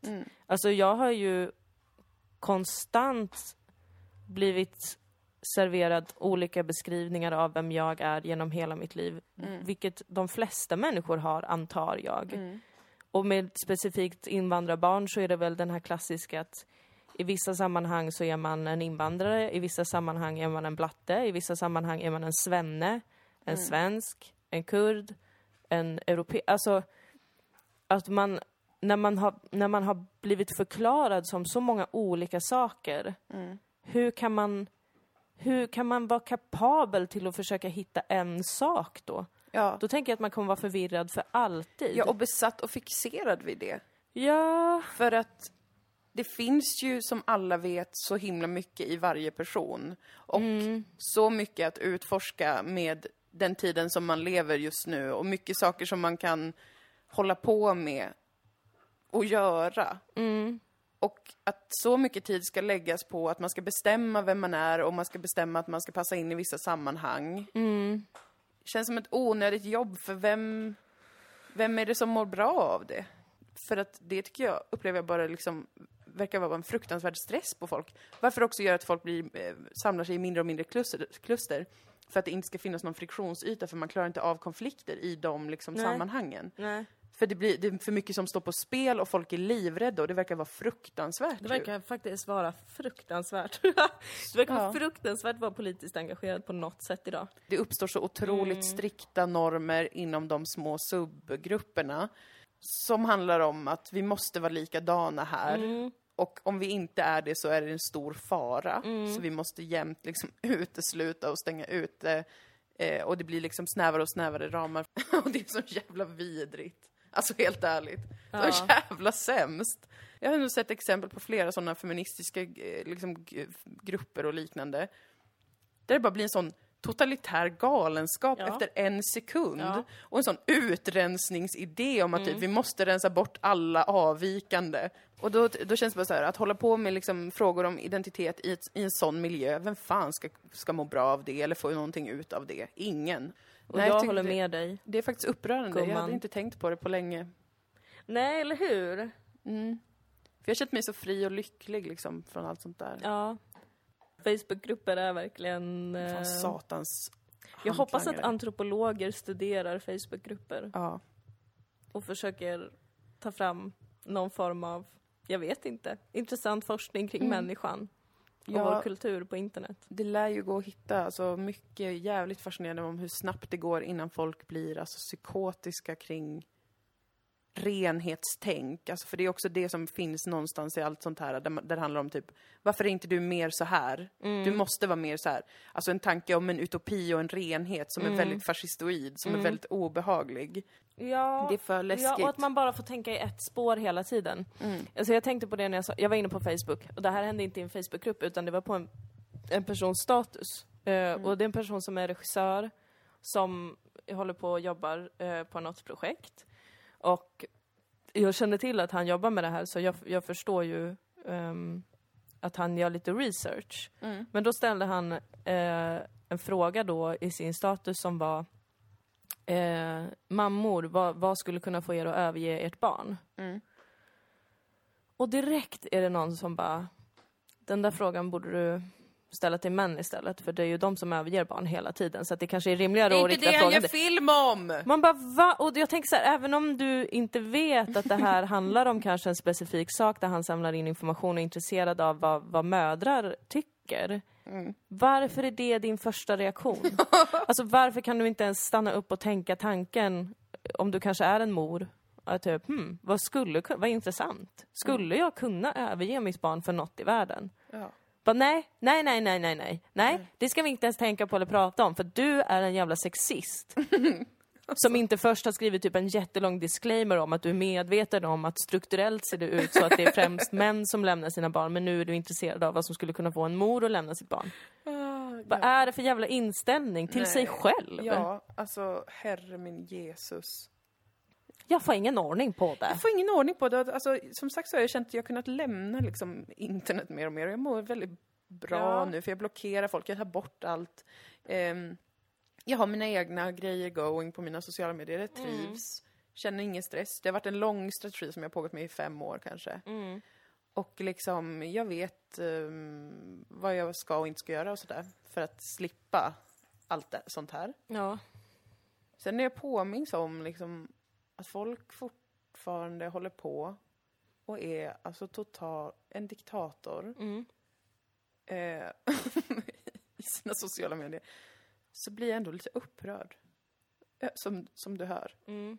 Alltså jag har ju konstant blivit serverad olika beskrivningar av vem jag är genom hela mitt liv. Vilket de flesta människor har, antar jag. Och med specifikt invandrarbarn så är det väl den här klassiska att i vissa sammanhang så är man en invandrare, i vissa sammanhang är man en blatte, i vissa sammanhang är man en svenne, en svensk, en kurd, en europé. Alltså, att man, när man, har, när man har blivit förklarad som så många olika saker, hur kan man hur kan man vara kapabel till att försöka hitta en sak då? Ja. Då tänker jag att man kommer vara förvirrad för alltid. ja, och besatt och fixerad vid det. ja För att det finns ju som alla vet så himla mycket i varje person. Och så mycket att utforska med den tiden som man lever just nu och mycket saker som man kan hålla på med och göra. Och att så mycket tid ska läggas på att man ska bestämma vem man är och man ska bestämma att man ska passa in i vissa sammanhang. Känns som ett onödigt jobb för vem, vem är det som mår bra av det? För att det tycker jag, upplever jag bara liksom verkar vara en fruktansvärd stress på folk. Varför också gör att folk blir, eh, samlar sig i mindre och mindre kluster, kluster. För att det inte ska finnas någon friktionsyta för man klarar inte av konflikter i de liksom, Nej. sammanhangen. Nej. För det, blir, det är för mycket som står på spel och folk är livrädda och det verkar vara fruktansvärt. Det ju. verkar faktiskt vara fruktansvärt. det verkar Ja. fruktansvärt att vara politiskt engagerad på något sätt idag. Det uppstår så otroligt Mm. strikta normer inom de små subgrupperna. Som handlar om att vi måste vara likadana här. Mm. Och om vi inte är det så är det en stor fara. Så vi måste jämt liksom utesluta och stänga ute. Eh, och det blir liksom snävare och snävare ramar. och det är så jävla vidrigt. Alltså helt ärligt. Ja. Så jävla sämst. Jag har nu sett exempel på flera sådana feministiska eh, liksom, grupper och liknande. Där det bara blir en sån totalitär galenskap Ja. efter en sekund. Ja. Och en sån utrensningsidé om att typ, vi måste rensa bort alla avvikande. Och då, då känns det bara så här, att hålla på med liksom frågor om identitet i, ett, i en sån miljö, vem fan ska, ska må bra av det eller få någonting ut av det? Ingen. Och Nej, jag tycker håller det- med dig. Det är faktiskt upprörande, jag Gumman. hade inte tänkt på det på länge. Nej, eller hur? Mm. För jag har känt mig så fri och lycklig liksom från allt sånt där. Ja. Facebookgrupper är verkligen... eh, Från satans jag hoppas att antropologer studerar Facebookgrupper Ja. och försöker ta fram någon form av, jag vet inte, intressant forskning kring människan och Ja. vår kultur på internet. Det lär ju gå att hitta alltså, mycket jävligt fascinerande om hur snabbt det går innan folk blir alltså, psykotiska kring renhetstänk. Alltså för det är också det som finns någonstans i allt sånt här, där, där det handlar om typ, varför är inte du mer så här? Du måste vara mer så här. Alltså en tanke om en utopi och en renhet som är väldigt fascistoid, som är väldigt obehaglig. Ja, Det är för läskigt. Ja, och att man bara får tänka i ett spår hela tiden. Alltså jag tänkte på det när jag sa, jag var inne på Facebook, och det här hände inte i en Facebookgrupp utan det var på en, en persons status. Eh, Och det är en person som är regissör, som håller på och jobbar eh, på något projekt. Och jag kände till att han jobbar med det här så jag, jag förstår ju ehm, att han gör lite research. Men då ställde han eh, en fråga då i sin status som var eh, mammor, vad, vad skulle kunna få er att överge ert barn? Mm. Och direkt är det någon som bara, den där frågan borde du ställa till män istället, för det är ju de som överger barn hela tiden, så att det kanske är rimligare Det är att inte rikta det han frågan gör film om! Man bara, va? Och jag tänker så här, även om du inte vet att det här handlar om kanske en specifik sak där han samlar in information och är intresserad av vad, vad mödrar tycker. Varför är det din första reaktion? alltså varför kan du inte ens stanna upp och tänka tanken, om du kanske är en mor, att typ, hmm, vad skulle, vad intressant. Skulle jag kunna överge mitt barn för något i världen? Ja. Bara, nej, nej, nej, nej, nej, nej, nej, det ska vi inte ens tänka på eller prata om, för du är en jävla sexist. Som inte först har skrivit typ en jättelång disclaimer om att du är medveten om att strukturellt ser det ut så att det är främst män som lämnar sina barn, men nu är du intresserad av vad som skulle kunna få en mor att lämna sitt barn. Vad är det för jävla inställning till sig Nej. själv? Ja, alltså herre min Jesus. Jag får ingen ordning på det. Jag får ingen ordning på det. Alltså, som sagt så har jag känt att jag kunnat lämna liksom, internet mer och mer. Jag mår väldigt bra Ja. nu för jag blockerar folk, jag tar bort allt. Ehm, jag har mina egna grejer going på mina sociala medier, jag trivs. Känner ingen stress. Det har varit en lång strategi som jag pågått med i fem år kanske. Och liksom, jag vet ehm, vad jag ska och inte ska göra och sådär. För att slippa allt det, sånt här. Ja. Sen är jag påminns om liksom att folk fortfarande håller på och är alltså total, en diktator Mm. eh, i sina sociala medier. Så blir jag ändå lite upprörd. Eh, Som, som du hör. Mm.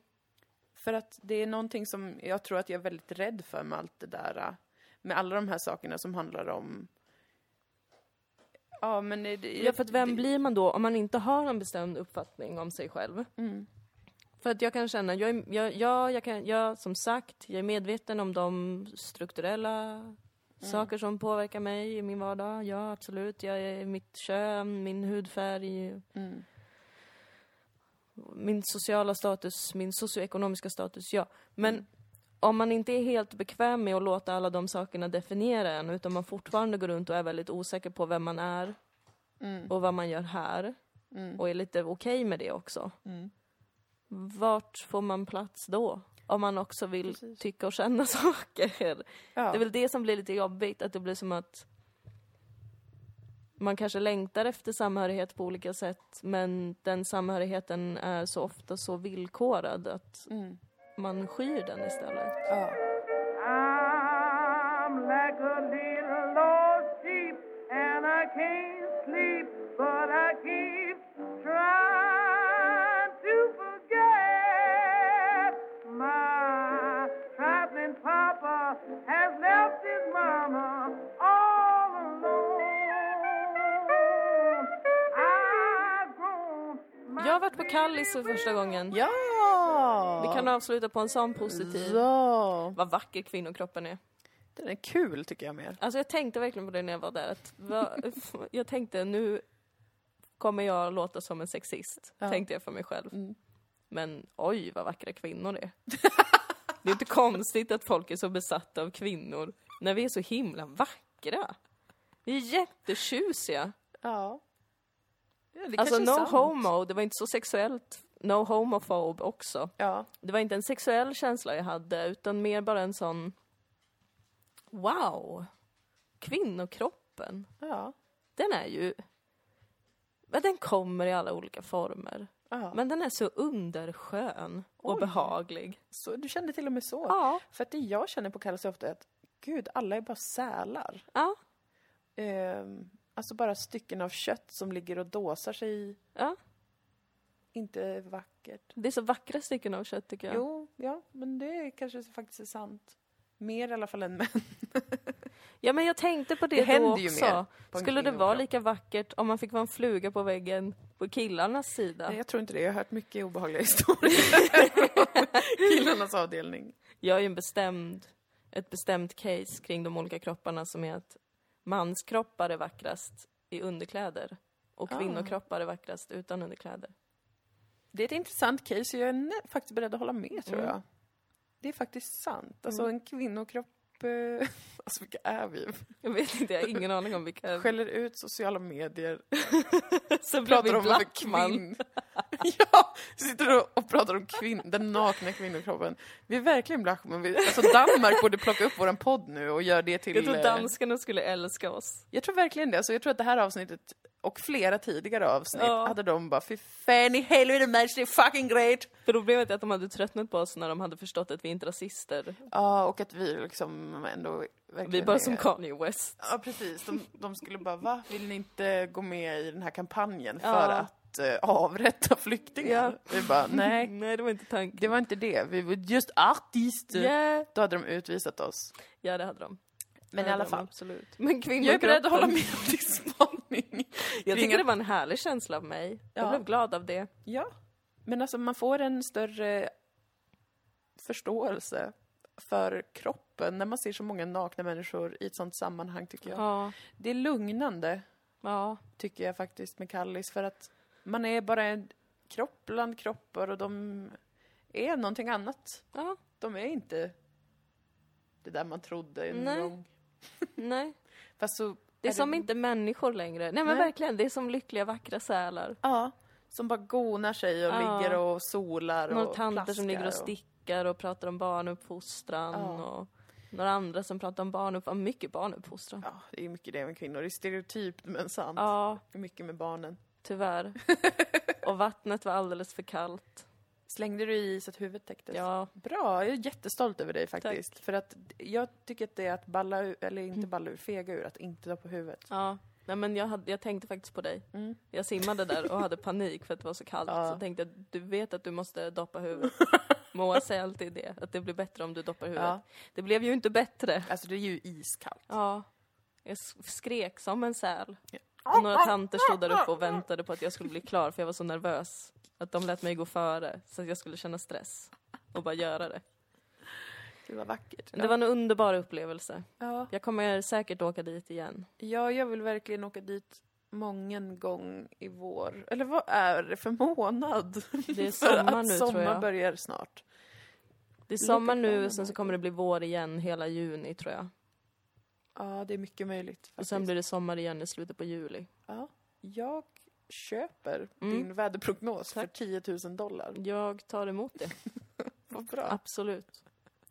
För att det är någonting som jag tror att jag är väldigt rädd för med allt det där. eh, Med alla de här sakerna som handlar om... Ja, men... Det, Ja, för att vem det- blir man då om man inte har en bestämd uppfattning om sig själv? Mm. För att jag kan känna, jag, är- jag, jag, jag, kan, jag som sagt, jag är medveten om de strukturella saker som påverkar mig i min vardag. Ja, absolut. Jag är mitt kön, min hudfärg, Mm. min sociala status, min socioekonomiska status, ja. Men om man inte är helt bekväm med att låta alla de sakerna definiera en, utan man fortfarande går runt och är väldigt osäker på vem man är Mm. och vad man gör här, Mm. och är lite okej med det också. Vart får man plats då? Om man också vill Precis. tycka och känna saker. Ja. Det är väl det som blir lite jobbigt, att det blir som att man kanske längtar efter samhörighet på olika sätt, men den samhörigheten är så ofta så villkorad att Mm. man skyr den istället. Ja. I'm like a little lost sheep and I can't Kallis för första gången. Ja! Vi kan avsluta på en sån positiv. Ja! Vad vacker kvinnokroppen är. Den är kul tycker jag mer. Alltså jag tänkte verkligen på det när jag var där. Att, vad- jag tänkte nu kommer jag låta som en sexist. Ja. Tänkte jag för mig själv. Mm. Men oj vad vackra kvinnor det är. Det är inte konstigt att folk är så besatta av kvinnor. När vi är så himla vackra. Vi är jättetjusiga. Ja. Det Alltså no sant. homo, det var inte så sexuellt. No homophobe också. Ja. Det var inte en sexuell känsla jag hade, utan mer bara en sån... Wow! Kvinnokroppen. Ja. Den är ju... Men den kommer i alla olika former. ja. Men den är så underskön och Oj. behaglig. Så, du kände till och med så? Ja. För att det jag känner på Kallas är ofta att gud, alla är bara sälar. Ja. Ehm, alltså bara stycken av kött som ligger och dåsar sig i. ja. Inte vackert. Det är så vackra stycken av kött tycker jag. Jo, ja, men det kanske faktiskt är sant. Mer i alla fall än män. Ja men jag tänkte på det, Det då också. Skulle det vara lika vackert om man fick vara en fluga på väggen på killarnas sida? Nej, jag tror inte det. Jag har hört mycket obehagliga historier från killarnas avdelning. Jag har ju en bestämd, ett bestämt case kring de olika kropparna som är att manskroppar är vackrast i underkläder och Ah. kvinnokroppar är vackrast utan underkläder. Det är ett intressant case och jag är faktiskt beredd att hålla med, tror Mm. jag. Det är faktiskt sant. Alltså en kvinnokropp... Eh, alltså vilka är vi? Jag vet inte, jag har ingen aning om vilka... Skäller ut sociala medier. Sen Pratar om varför kvinn... ja! Sitter och, pratar om kvinn, den nakna kvinnokroppen. Vi är verkligen Blackman. Vi, alltså Danmark borde plocka upp våran podd nu och göra det till... Jag tror eh, danskarna skulle älska oss. Jag tror verkligen det. Alltså, jag tror att det här avsnittet och flera tidigare avsnitt Ja. hade de bara fy fan i helvete match, det är fucking great! Problemet är att de hade tröttnat på oss när de hade förstått att vi inte är rasister. Ja, och att vi liksom ändå Vi är bara är- som Kanye West. Ja, precis. De, de skulle bara, va? Vill ni inte gå med i den här kampanjen för Ja. att eh, avrätta flyktingar? Ja. Vi bara, nej, Nej, det var inte tanken. det var inte det. Vi var just artister. Yeah. Då hade de utvisat oss. Ja, det hade de. Men Det i alla fall. Absolut. Men Jag är beredd att hålla kvinnokroppen- med om din spaning. Jag tycker det var en härlig känsla av mig. Jag Ja. blev glad av det. Ja, men alltså man får en större förståelse för kroppen när man ser så många nakna människor i ett sånt sammanhang tycker jag. Ja. Det är lugnande Ja. tycker jag faktiskt med Kallis för att man är bara en kropp bland kroppar och de är någonting annat. Ja. De är inte det där man trodde en Nej. gång. Nej. Fast så Det är som inte människor längre. Nej men Nej. verkligen, det är som lyckliga vackra sälar. Ja, som bara gonar sig och Ja. ligger och solar Några och tanter som ligger och stickar och pratar om barnuppfostran Ja. och några andra som pratar om barnuppfostran. Mycket barnuppfostran. Ja, det är mycket det med kvinnor. Det är stereotypt men sant. Ja, Det är Mycket med barnen. tyvärr. och vattnet var alldeles för kallt. Slängde du i så att huvudet täcktes? Ja, Bra, jag är jättestolt över dig faktiskt. För att jag tycker att det är att balla ur, eller inte balla ur, fega ur, att inte ta på huvudet. ja. Nej men jag, hade, jag tänkte faktiskt på dig. Mm. Jag simmade där och hade panik för att det var så kallt. Ja. Så tänkte jag, du vet att du måste doppa huvudet. Moa säger alltid det, att det blir bättre om du doppar huvudet. Ja. Det blev ju inte bättre. Alltså det är ju iskallt. Ja. Jag skrek som en säl. Ja. Och några tanter stod där uppe och väntade på att jag skulle bli klar för jag var så nervös. Att de lät mig gå före så att jag skulle känna stress. Och bara göra det. Det var vackert. Det var en underbar upplevelse. ja. Jag kommer säkert åka dit igen. ja, jag vill verkligen åka dit många gång i vår. Eller vad är det för månad? Det är sommar nu sommar tror jag. börjar snart. Det är sommar nu och sen så kommer det bli vår igen hela juni tror jag. Ja, det är mycket möjligt. Och Faktiskt. sen blir det sommar igen i slutet på juli. ja. Jag köper Mm. din väderprognos för Tack. 10 000 dollar. Jag tar emot det, Vad bra. absolut.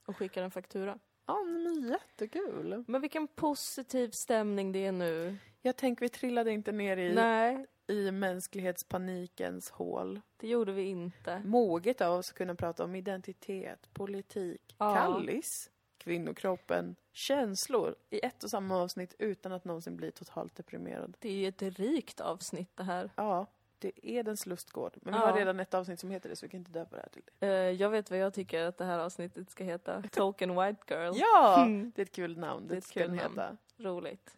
Och skickar en faktura. Ja, men jättekul. Men vilken positiv stämning det är nu. Jag tänker vi trillade inte ner i, Nej, i mänsklighetspanikens hål. det gjorde vi inte. Moget av oss att kunna prata om identitet, politik, Ja. kallis, kvinnokroppen, känslor i ett och samma avsnitt utan att någonsin bli totalt deprimerad. Det är ett rikt avsnitt det här. Ja, det är dens lustgård. Men vi Ja. har redan ett avsnitt som heter det så vi kan inte döpa det här till det. Eh, jag vet vad jag tycker att det här avsnittet ska heta. Token White Girl. Ja! Mm. Det är ett kul namn. Det är Det ett ska kul namn. heta. Roligt.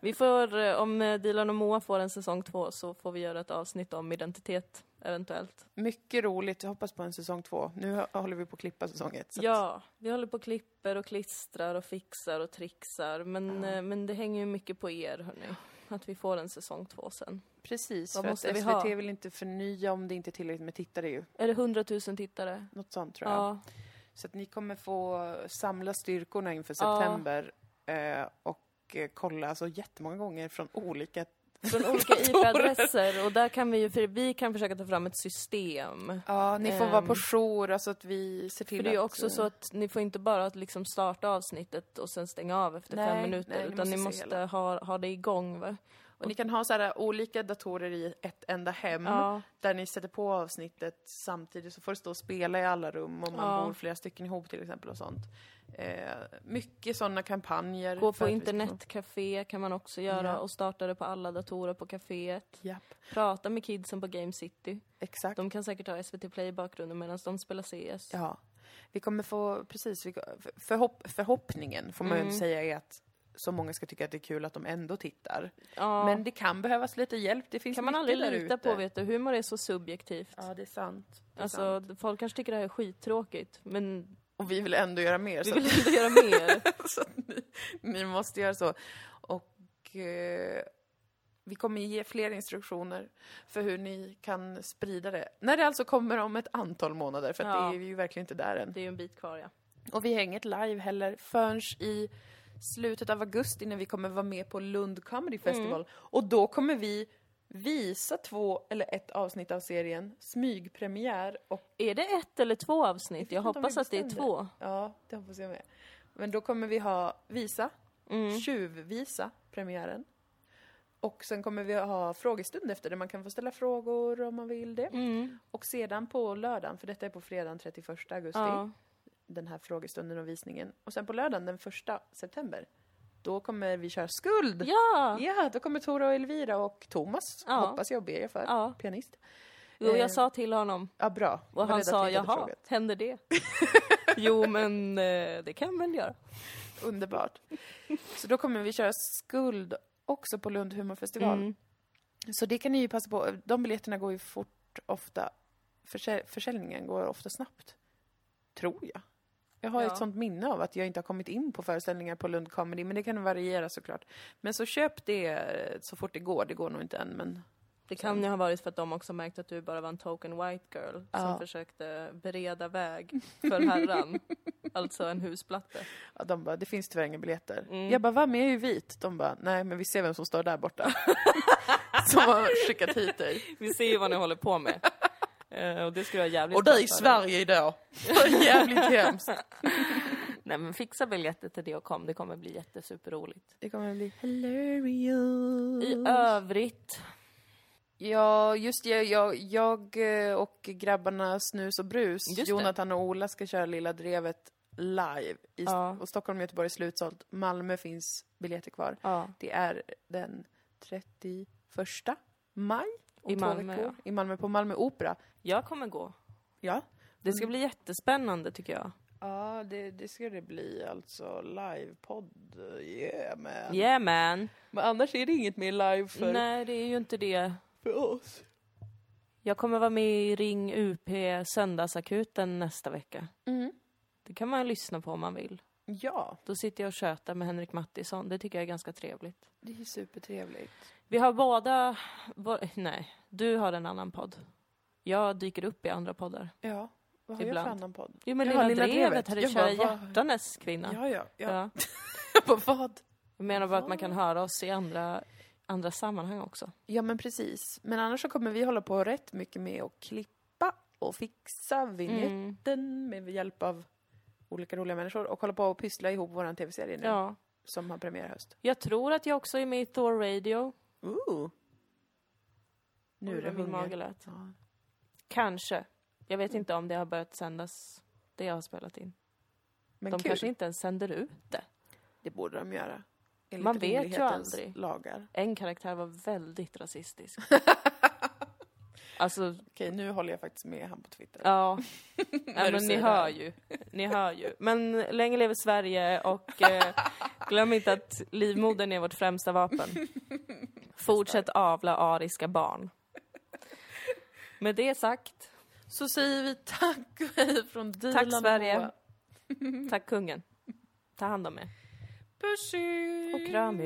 Vi får, eh, om eh, Dilan och Moa får en säsong två så får vi göra ett avsnitt om identitet, eventuellt. Mycket roligt. Jag hoppas på en säsong två. Nu håller vi på att klippa säsong ett. att- Ja, vi håller på och klipper och klistrar och fixar och trixar. Men, Ja. eh, men det hänger ju mycket på er, hörni. Att vi får en säsong två sen. Precis, Vad för att måste vi SVT ha? vill inte förnya om det inte är tillräckligt med tittare ju. Är det 100 000 tittare? Något sånt tror jag. Ja. Så att ni kommer få samla styrkorna inför Ja. september eh, och eh, kolla alltså jättemånga gånger från olika Från olika. IP-adresser. Och där kan vi ju, för vi kan försöka ta fram ett system. Ja, ni får vara på Ehm, jour, alltså att vi ser till För det är ju att... också eh, så att ni får inte bara liksom starta avsnittet och sen stänga av efter Nej, fem minuter. nej, ni utan ni måste se måste ha, ha det igång. Va? Och ni kan ha så här olika datorer i ett enda hem Ja. där ni sätter på avsnittet samtidigt så får det stå och spela i alla rum om man Ja. bor flera stycken ihop till exempel och sånt. Eh, mycket sådana kampanjer. Gå på internetcafé kan man också göra Ja. och starta det på alla datorer på kaféet. Japp, Prata med kidsen på Game City. exakt. De kan säkert ha SVT Play i bakgrunden medan de spelar CS. Ja. Vi kommer få, precis, vi, förhopp, förhoppningen får man ju inte säga är att så många ska tycka att det är kul att de ändå tittar. Ja. Men det kan behövas lite hjälp, det finns kan man aldrig lita ute. på, vet du. Humor är så subjektivt. Ja, det är sant. Det är Alltså, sant. folk kanske tycker det här är skittråkigt, men Och vi vill ändå göra mer. vi så vill inte göra mer. så ni, ni måste göra så. Och eh, vi kommer ge fler instruktioner för hur ni kan sprida det. När det alltså kommer om ett antal månader, för att Ja. det är ju verkligen inte där än. Det är ju en bit kvar, ja. Och vi hänger inte live heller förrän i slutet av augusti när vi kommer vara med på Lund Comedy Festival. Mm. Och då kommer vi visa två eller ett avsnitt av serien, smygpremiär och Är det ett eller två avsnitt? Jag om hoppas att det är två. Ja, det hoppas jag med. Men då kommer vi ha visa, Mm. tjuvvisa premiären. Och sen kommer vi ha frågestund efter det, man kan få ställa frågor om man vill det. Mm. Och sedan på lördagen, för detta är på fredagen 31 augusti, Ja. den här frågestunden och visningen. Och sen på lördagen den 1 september, då kommer vi köra skuld! ja! Ja, då kommer Tora och Elvira och Thomas, Ja. hoppas jag och ber jag för, Ja. pianist. Jo, Eh, jag sa till honom Ja, bra. Och han sa jaha, frågat. händer det? jo, men eh, det kan väl göra. Underbart. Så då kommer vi köra skuld också på Lund humorfestival. Mm. Så det kan ni ju passa på. De biljetterna går ju fort ofta. Försä försäljningen går ofta snabbt. Tror jag. Jag har Ja. ett sånt minne av att jag inte har kommit in på föreställningar på Lund Comedy, men det kan variera såklart. Men så köp det eh, så fort det går. Det går nog inte än, men Det kan ju ha varit för att de också märkte att du bara var en token white girl Ja. som försökte bereda väg för herran. alltså en husplatte. ja, de bara, det finns tyvärr inga biljetter. Mm. Jag bara, va, men jag är ju vit. De bara, nej, men vi ser vem som står där borta. som har skickat hit dig. Vi ser ju vad ni håller på med. Eh, och det skulle vara jävligt Och det är i. Sverige idag. Jävligt hemskt. Nej men fixa biljetter till det och kom, det kommer bli jättesuperroligt. Det kommer bli hilarious. I övrigt, Ja, just det. Jag, jag eh, och grabbarna Snus och Brus, Just det. Jonathan och Ola ska köra Lilla Drevet live. I, Ja. och Stockholm och Göteborg är slutsålt. Malmö finns biljetter kvar. ja, Det är den 31 maj. I Malmö, veckor. I Malmö, på Malmö Opera. Jag kommer gå. Ja. Det ska bli jättespännande tycker jag. Ja, det, det ska det bli alltså. Livepodd. Yeah, man. Yeah man! Men annars är det inget mer live för, Nej, det är ju inte det. för oss. Jag kommer vara med i Ring UP Söndagsakuten nästa vecka. Mm. Det kan man lyssna på om man vill. Ja, Då sitter jag och tjötar med Henrik Mattisson. Det tycker jag är ganska trevligt. det är supertrevligt. Vi har båda... nej, du har en annan podd. Jag dyker upp i andra poddar. Ja, vad har jag Ibland. för annan podd? Jo men Jaha, Lilla, Lilla Drevet, Jag Kära bara, vad- hjärtanes kvinna. Ja, ja, ja. Ja. På vad? Jag menar bara att man kan höra oss i andra, andra sammanhang också. Ja, men precis. Men annars så kommer vi hålla på rätt mycket med att klippa och fixa vignetten med hjälp av olika roliga människor och hålla på och pyssla ihop vår tv-serie nu Ja. som har premiär höst. Jag tror att jag också är med i Thor Radio. Ooh. Nu är det vad min mage lät. Ja. Kanske. Jag vet inte om det har börjat sändas, det jag har spelat in. Men de kul. kanske inte ens sänder ut det. Det borde de göra. Enligt Man vet ju aldrig. lagar. En karaktär var väldigt rasistisk. alltså, Okej, nu håller jag faktiskt med han på Twitter. ja. Du men ni hör ju. Ni hör ju. Men länge lever Sverige och eh, glöm inte att livmodern är vårt främsta vapen. Fortsätt avla ariska barn. Med det sagt, Så säger vi tack och hej från Dilan Tack, Sverige. Tack kungen. Ta hand om er. Pussy! Och kram